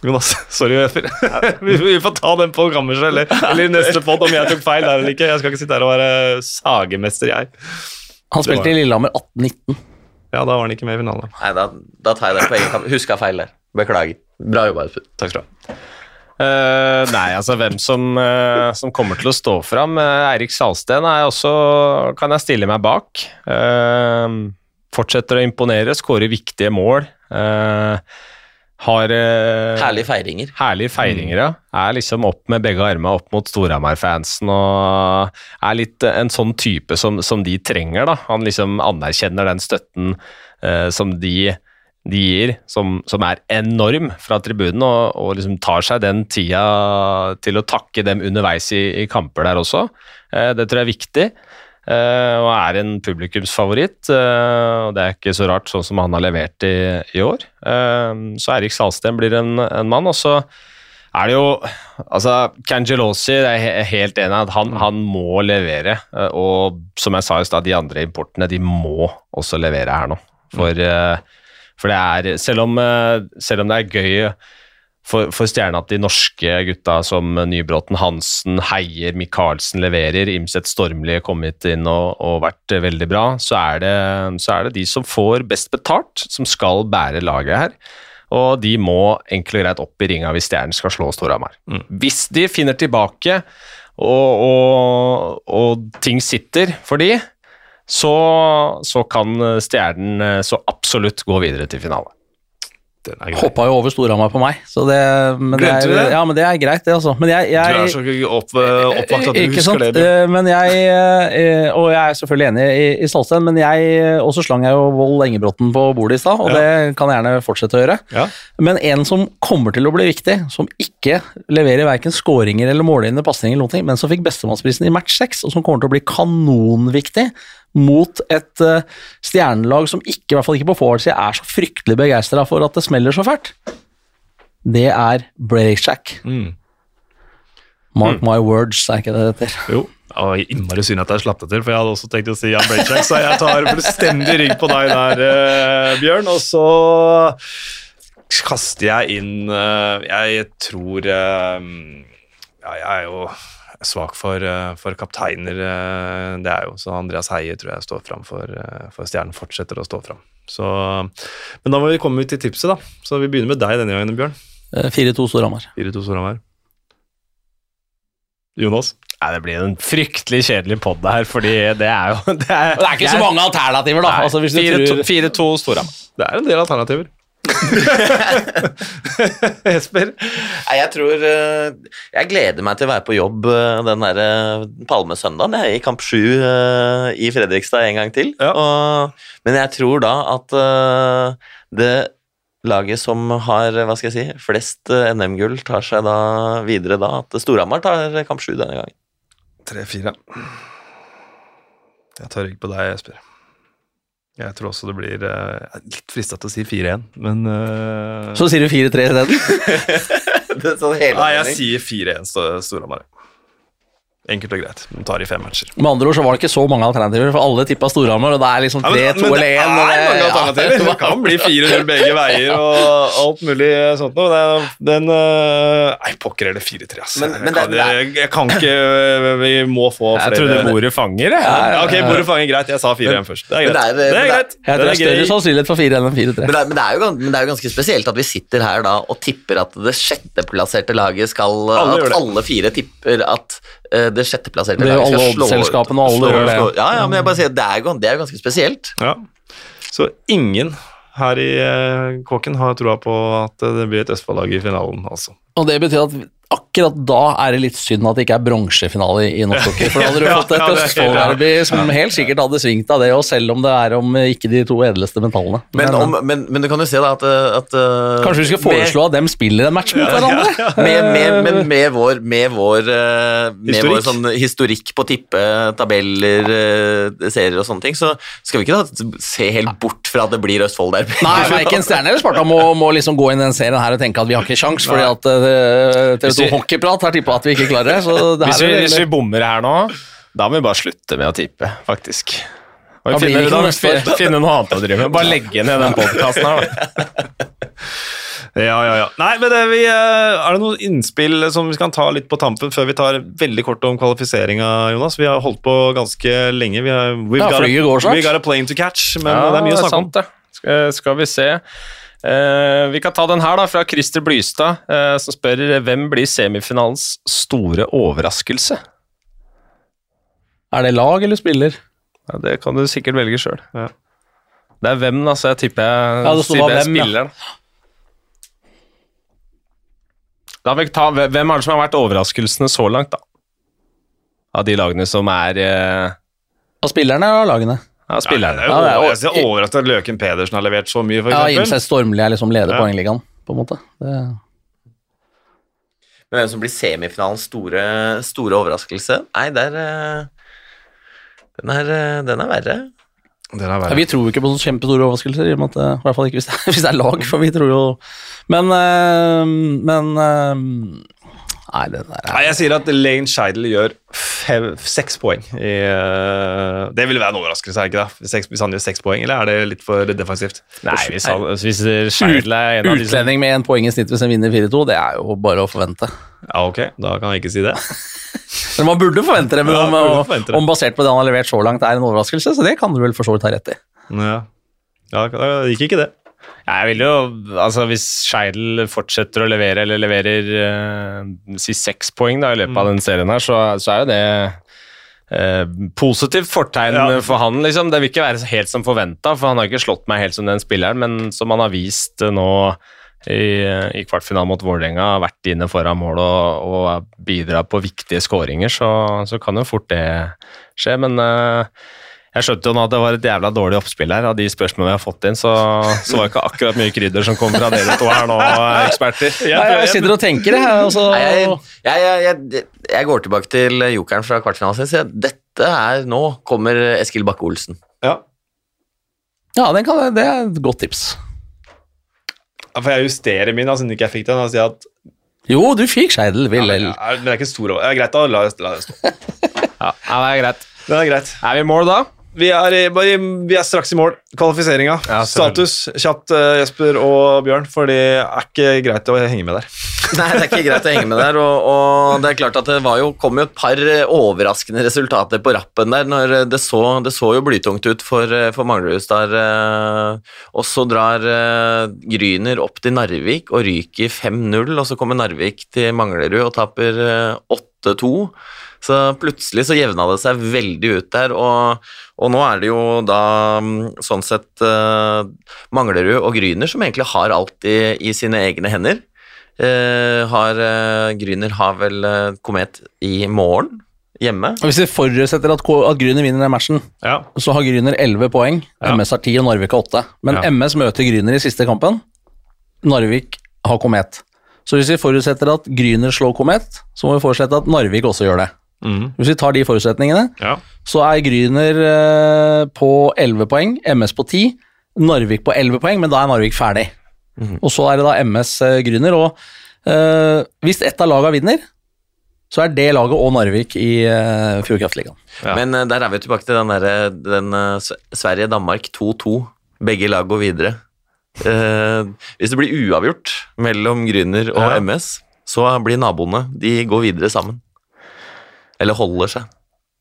Jonas, sorry vi, vi får ta den på kammerset eller, eller neste pod om jeg tok feil der eller ikke. Jeg skal ikke sitte her og være sagemester, jeg. han spilte i Lillehammer 18-19. Ja, da var han ikke med i finalen. Nei, da, da tar jeg det på egen kamp. Huska feil der. Beklager. Bra jobba. Espen. Takk skal du ha. Uh, nei, altså hvem som, uh, som kommer til å stå fram. Uh, Eirik Salsten er også, kan jeg stille meg bak. Eh, fortsetter å imponere, skårer viktige mål. Eh, har eh, Herlige feiringer. Herlige feiringer, ja. Er liksom opp med begge armene opp mot Storhamar-fansen og er litt en sånn type som, som de trenger, da. Han liksom anerkjenner den støtten eh, som de, de gir, som, som er enorm fra tribunen, og, og liksom tar seg den tida til å takke dem underveis i, i kamper der også. Eh, det tror jeg er viktig. Eh, og er en publikumsfavoritt. eh, og Det er ikke så rart, sånn som han har levert i, i år. Eh, så Eirik Salsten blir en, en mann. Og så er det jo Altså, Cangelosi jeg er helt enig i at han, han må levere. Og som jeg sa i stad, de andre importene de må også levere her nå. For, eh, for det er selv om, selv om det er gøy for, for stjerna at de norske gutta som Nybråten, Hansen, Heier, Michaelsen leverer, Imset Stormli kommet inn og, og vært veldig bra, så er, det, så er det de som får best betalt, som skal bære laget her. Og de må enkelt og greit opp i ringa hvis Stjernen skal slå Storhamar. Hvis de finner tilbake og, og, og ting sitter for de, så, så kan Stjernen så absolutt gå videre til finale. Hoppa jo over Storhamar på meg, så det, men det er, det? Ja, men det er greit, det, altså. Men jeg, Du er jeg så opp, oppvakt at du husker sant? det. Du. Eh, Men jeg, eh, og jeg er selvfølgelig enig i, i Salsten, men jeg eh, også slang jeg jo Vold Engebråten på bordet i stad, og Ja. det kan jeg gjerne fortsette å gjøre. Ja. Men en som kommer til å bli viktig, som ikke leverer verken skåringer eller målgivende pasninger, men som fikk bestemannsprisen i match 6, og som kommer til å bli kanonviktig mot et uh, stjernelag som ikke, i hvert fall ikke på forward-sida, er så fryktelig begeistra for at det smeller så fælt, det er Brayshak. Mm. Mark my words, er ikke det det heter? Jo. Og innmari synd at jeg slapp det til, for jeg hadde også tenkt å si Jan Braychak, så jeg tar fullstendig rygg på deg der, uh, Bjørn. Og så kaster jeg inn uh, Jeg tror eh, Ja, jeg er jo svak for, eh, for kapteiner, eh, det er jo. Så Andreas Heie tror jeg står fram for, eh, for Stjernen fortsetter å stå fram. Så, men da må vi komme ut til tipset, da. Så vi begynner med deg denne gangen, Bjørn. Eh, 4-2 Storhamar. 4-2 Storhamar. Jonas? Nei, Det blir en fryktelig kjedelig pod her, fordi det er jo Det er, Det er ikke så mange alternativer, da. Altså, hvis du tror 4-2 Storhamar. Det er en del alternativer. Jesper? Nei, jeg tror eh, Jeg gleder meg til å være på jobb eh, den der eh, palmesøndagen. Jeg er i kamp sju eh, i Fredrikstad en gang til. Ja. Og, men jeg tror da at det laget som har hva skal jeg si, flest NM-gull, tar seg da videre da. At Storhamar tar kamp sju denne gangen. 3-4. Jeg tar rygg på deg, Jesper. Jeg tror også det blir uh, litt frista til å si 4-1, men uh... Så sier du 4-3 isteden? sånn Nei, jeg sier 4-1 Sto- Storhamar. Enkelt og greit. De tar i fem matcher. Med andre ord så var det ikke så mange alternativer, for alle tippa Storhamar, og det er liksom Ja, men, 3, 2 men det eller 1. er mange alternativer. Det kan bli 4-0 begge veier og alt mulig sånt noe. Det- Den eh, Nei, pokker er det 4-3, ass. Men- men jeg, kan, det- det er- jeg, jeg kan ikke eh, Vi må få Jeg trodde bordet fanger, jeg. Ja, ok, bordet fanger greit. Jeg sa 4-1 først. Det er men greit. det er- Det er det er- greit. Jeg tror det er større sannsynlighet for 4 enn 4-3. Men det, er, men, det jo, men det er jo ganske spesielt at vi sitter her da og tipper at det sjetteplasserte laget skal Alle At alle fire tipper at eh, det sjetteplasserte Det er jo laget alle skal slå oddselskapene, og alle slå- gjør det. slå- Ja, ja, men jeg bare sier det er, det er ganske spesielt. Ja. Så ingen her i eh, Kåken har troa på at eh, det blir et Østfold-lag i finalen, altså. Og det betyr at akkurat da er det litt synd at det ikke er bronsefinale i norsk hockey. For da hadde du fått et ja, er Østfold-derby som helt sikkert hadde svingt av det, og selv om det er om ikke de to edleste metallene. Men, Men, om, men, men du kan jo se da at, eh, at eh, Kanskje vi skal foreslå at dem spiller en match mot hverandre? med, med, Men med vår, med vår, eh, med Historikk. vår sånn historikk på tippe, tabeller, serier og sånne ting, så skal vi ikke da se helt bort fra at det blir Østfold-derby. Nei, verken Stjerne eller Sparta må, må liksom gå inn i den serien her og tenke at vi har ikke sjans, fordi at uh, Hvis TV2 vi- Hockeyprat har tippa at vi ikke klarer det. Så det Hvis her vi, er hvis vi bommer her nå, da må vi bare slutte med å tippe, faktisk. Og finne, da finne, noe annet å drive med. Bare legge ned den podkasten her, da. Ja, ja, ja. Nei, men det, vi, eh, Er det noen innspill som vi kan ta litt på tampen før vi tar veldig kort om kvalifiseringa, Jonas? Vi har holdt på ganske lenge. Vi har, we've Ja, got a- got a plane to catch, men Ja, det er mye å snakke om. det. Skal, skal vi se. Eh, vi kan ta den her, da, fra Christer Blystad, eh, som spør hvem blir semifinalens store overraskelse? Er det lag eller spiller? Ja, det kan du sikkert velge sjøl. Ja. Det er hvem, da, så jeg tipper jeg Ja, jeg hvem, spiller den. Da vi ta, hvem er det som har vært overraskelsene så langt, da? Av de lagene som er eh, Av spillerne og lagene? Ja, spillerne. Ja, det er Ja, det er over- jeg er overrasket at Løken Pedersen har levert så mye, for Ja, eksempel. Imset Stormli er liksom leder Ja. poengligaen, på en måte. Det, Men hvem som blir semifinalens store, store overraskelse? Nei, der eh, den er, eh, den er verre. Den er ja, vi tror jo ikke på sånne kjempestore overraskelser, i og med at, eh, i hvert fall ikke hvis det, er, hvis det er lag, for vi tror jo Men, men Nei, den der Nei, er jeg sier at Lane Scheidel gjør fem, seks poeng. I, uh, det ville være en overraskelse, er ikke det? Seks, hvis han gjør seks poeng, eller er det litt for defensivt? Nei, hvis, han, hvis Scheidel er en av de som Utlending med én poeng i snitt hvis han vinner 4-2, det er jo bare å forvente. Ja, ok, da kan jeg ikke si det. Men man burde forvente det, men Ja, om, forvente det. om basert på det han har levert så langt, er en overraskelse, så det kan du vel for så vidt ha rett i. Ja, ja det gikk ikke det. Jeg vil jo, altså Hvis Scheidel fortsetter å levere, eller leverer eh, si seks poeng da, i løpet av den serien, her, så, så er jo det eh, positivt fortegn Ja. for han. liksom. Det vil ikke være helt som forventa, for han har ikke slått meg helt som den spilleren, men som han har vist eh, nå i, i kvartfinalen mot Vålerenga, har vært inne foran mål og, og bidra på viktige skåringer, så, så kan jo fort det skje. Men eh, jeg skjønte jo nå at det var et jævla dårlig oppspill her. Av de spørsmålene vi har fått inn, så, så var det ikke akkurat mye krydder som kom fra dere to her nå, eksperter. Nei, jeg sitter og tenker det. her, Altså, Nei, jeg, jeg, jeg, jeg, jeg går tilbake til jokeren fra kvartfinalen sin. og sier Dette dette er Nå kommer Eskil Bakke-Olsen. Ja. Ja, den kan, det er et godt tips. Ja, For jeg justerer min, altså, ikke jeg fikk den. Og sier at Jo, du fikk Skeidel, ja, men, ja, men det er ikke stor over. Ja, greit, da. La, la det stå. Ja, ja, det er greit. Det er greit. Er vi i mål da? Vi er, i, vi er straks i mål. Kvalifiseringa. Ja, Status kjapt, eh, Jesper og Bjørn, for det er ikke greit å henge med der. Nei, det er ikke greit å henge med der. Og, og det er klart at det var jo, kom jo et par eh, overraskende resultater på rappen der. når Det så, det så jo blytungt ut for, eh, for Manglerud der. eh, Og så drar eh, Gryner opp til Narvik og ryker 5-0. Og så kommer Narvik til Manglerud og taper eh, 8-2. Så plutselig så jevna det seg veldig ut der, og, og nå er det jo da mm, sånn sett eh, Manglerud og Gryner som egentlig har alt i, i sine egne hender. Eh, har, eh, Gryner har vel eh, Komet i morgen hjemme. Og Hvis vi forutsetter at, at Gryner vinner den matchen, Ja. så har Gryner 11 poeng, Ja. MS har 10 og Narvik har 8. Men Ja. MS møter Gryner i siste kampen. Narvik har Komet. Så hvis vi forutsetter at Gryner slår Komet, så må vi forutsette at Narvik også gjør det. Mhm. Hvis vi tar de forutsetningene, ja. så er Gryner eh, på 11 poeng, MS på 10, Narvik på 11 poeng, men da er Narvik ferdig. Og så er det da MS eh, Gryner, og eh, hvis ett av lagene vinner, så er det laget og Narvik i uh, Fjordkraftligaen. Ja. Men uh, der er vi tilbake til den, der, den uh, Sverige-Danmark 2-2. Begge lag går videre. Uh, hvis det blir uavgjort mellom Gryner og Ja. MS, så blir naboene De går videre sammen. Eller holder seg.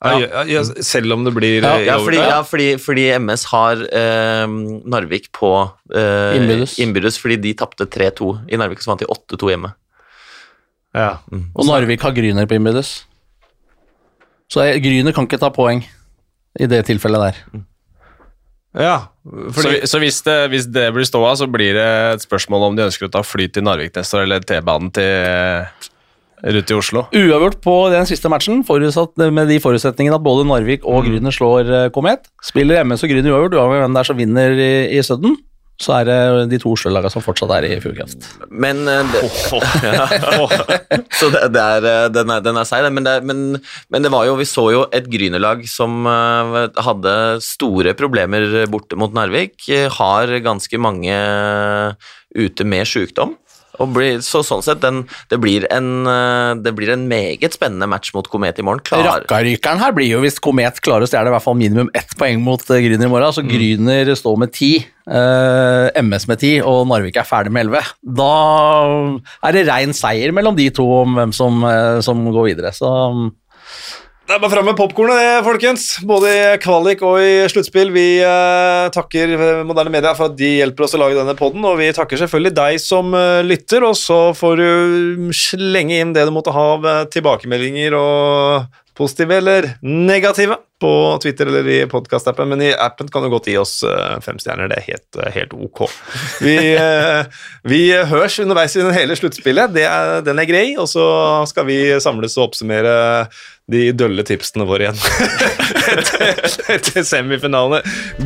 Ja. Ja, ja, selv om det blir Ja, eh, Ja, fordi, ja, fordi, fordi MS har eh, Narvik på eh, Innbyrdes. innbyrdes, fordi de tapte 3-2 i Narvik, så vant de 8-2 hjemme. ja. Og Narvik har Gryner på innbyrdes. Så Gryner kan ikke ta poeng i det tilfellet der. ja. Så, Fordi, så hvis, det, hvis det blir ståa, så blir det et spørsmål om de ønsker å ta fly til Narvik neste år, eller T-banen til rundt i Oslo. Uavgjort på den siste matchen, forutsatt med de forutsetningene at både Narvik og Grüner slår eh, Komet. Spiller MS og Grüner uavgjort, uavhengig av hvem det er som vinner i, i Sudden, så er det de to Oslo-lagene som fortsatt er i Fjordkraft. Men eh, Så det, det er, eh, den er, den er seig, den, men, det, men, men det var jo Vi så jo et Grünerlag som hadde store problemer borte mot Narvik. Har ganske mange ute med sykdom. Blir, så sånn sett, den, det, blir en, eh, det blir en meget spennende match mot Komet i morgen. Rakkarykeren her blir jo hvis Komet klarer å stjele i hvert fall minimum ett poeng mot eh, Gryner i morgen. Altså Gryner står med ti, eh, MS med ti, og Narvik er ferdig med elleve. Da er det rein seier mellom de to om hvem som, eh, som går videre. Så det er bare fram med popkornet, folkens. Både i kvalik og i sluttspill. Vi eh, takker eh, Moderne Media for at de hjelper oss å lage denne podden, og vi takker selvfølgelig deg som eh, lytter, og så får du slenge inn det du måtte ha av eh, tilbakemeldinger og positive eller negative på Twitter eller i podkastappen, men i appen kan du godt gi oss eh, fem stjerner. Det er helt, eh, helt ok. Vi, vi høres underveis i hele sluttspillet. Den er grei, og så skal vi samles og oppsummere de dølle tipsene våre igjen etter, etter semifinalene.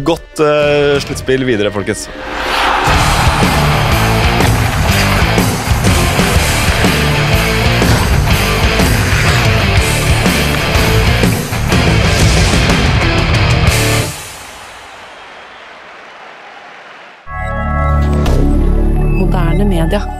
Godt uh, sluttspill videre, folkens. D'accord.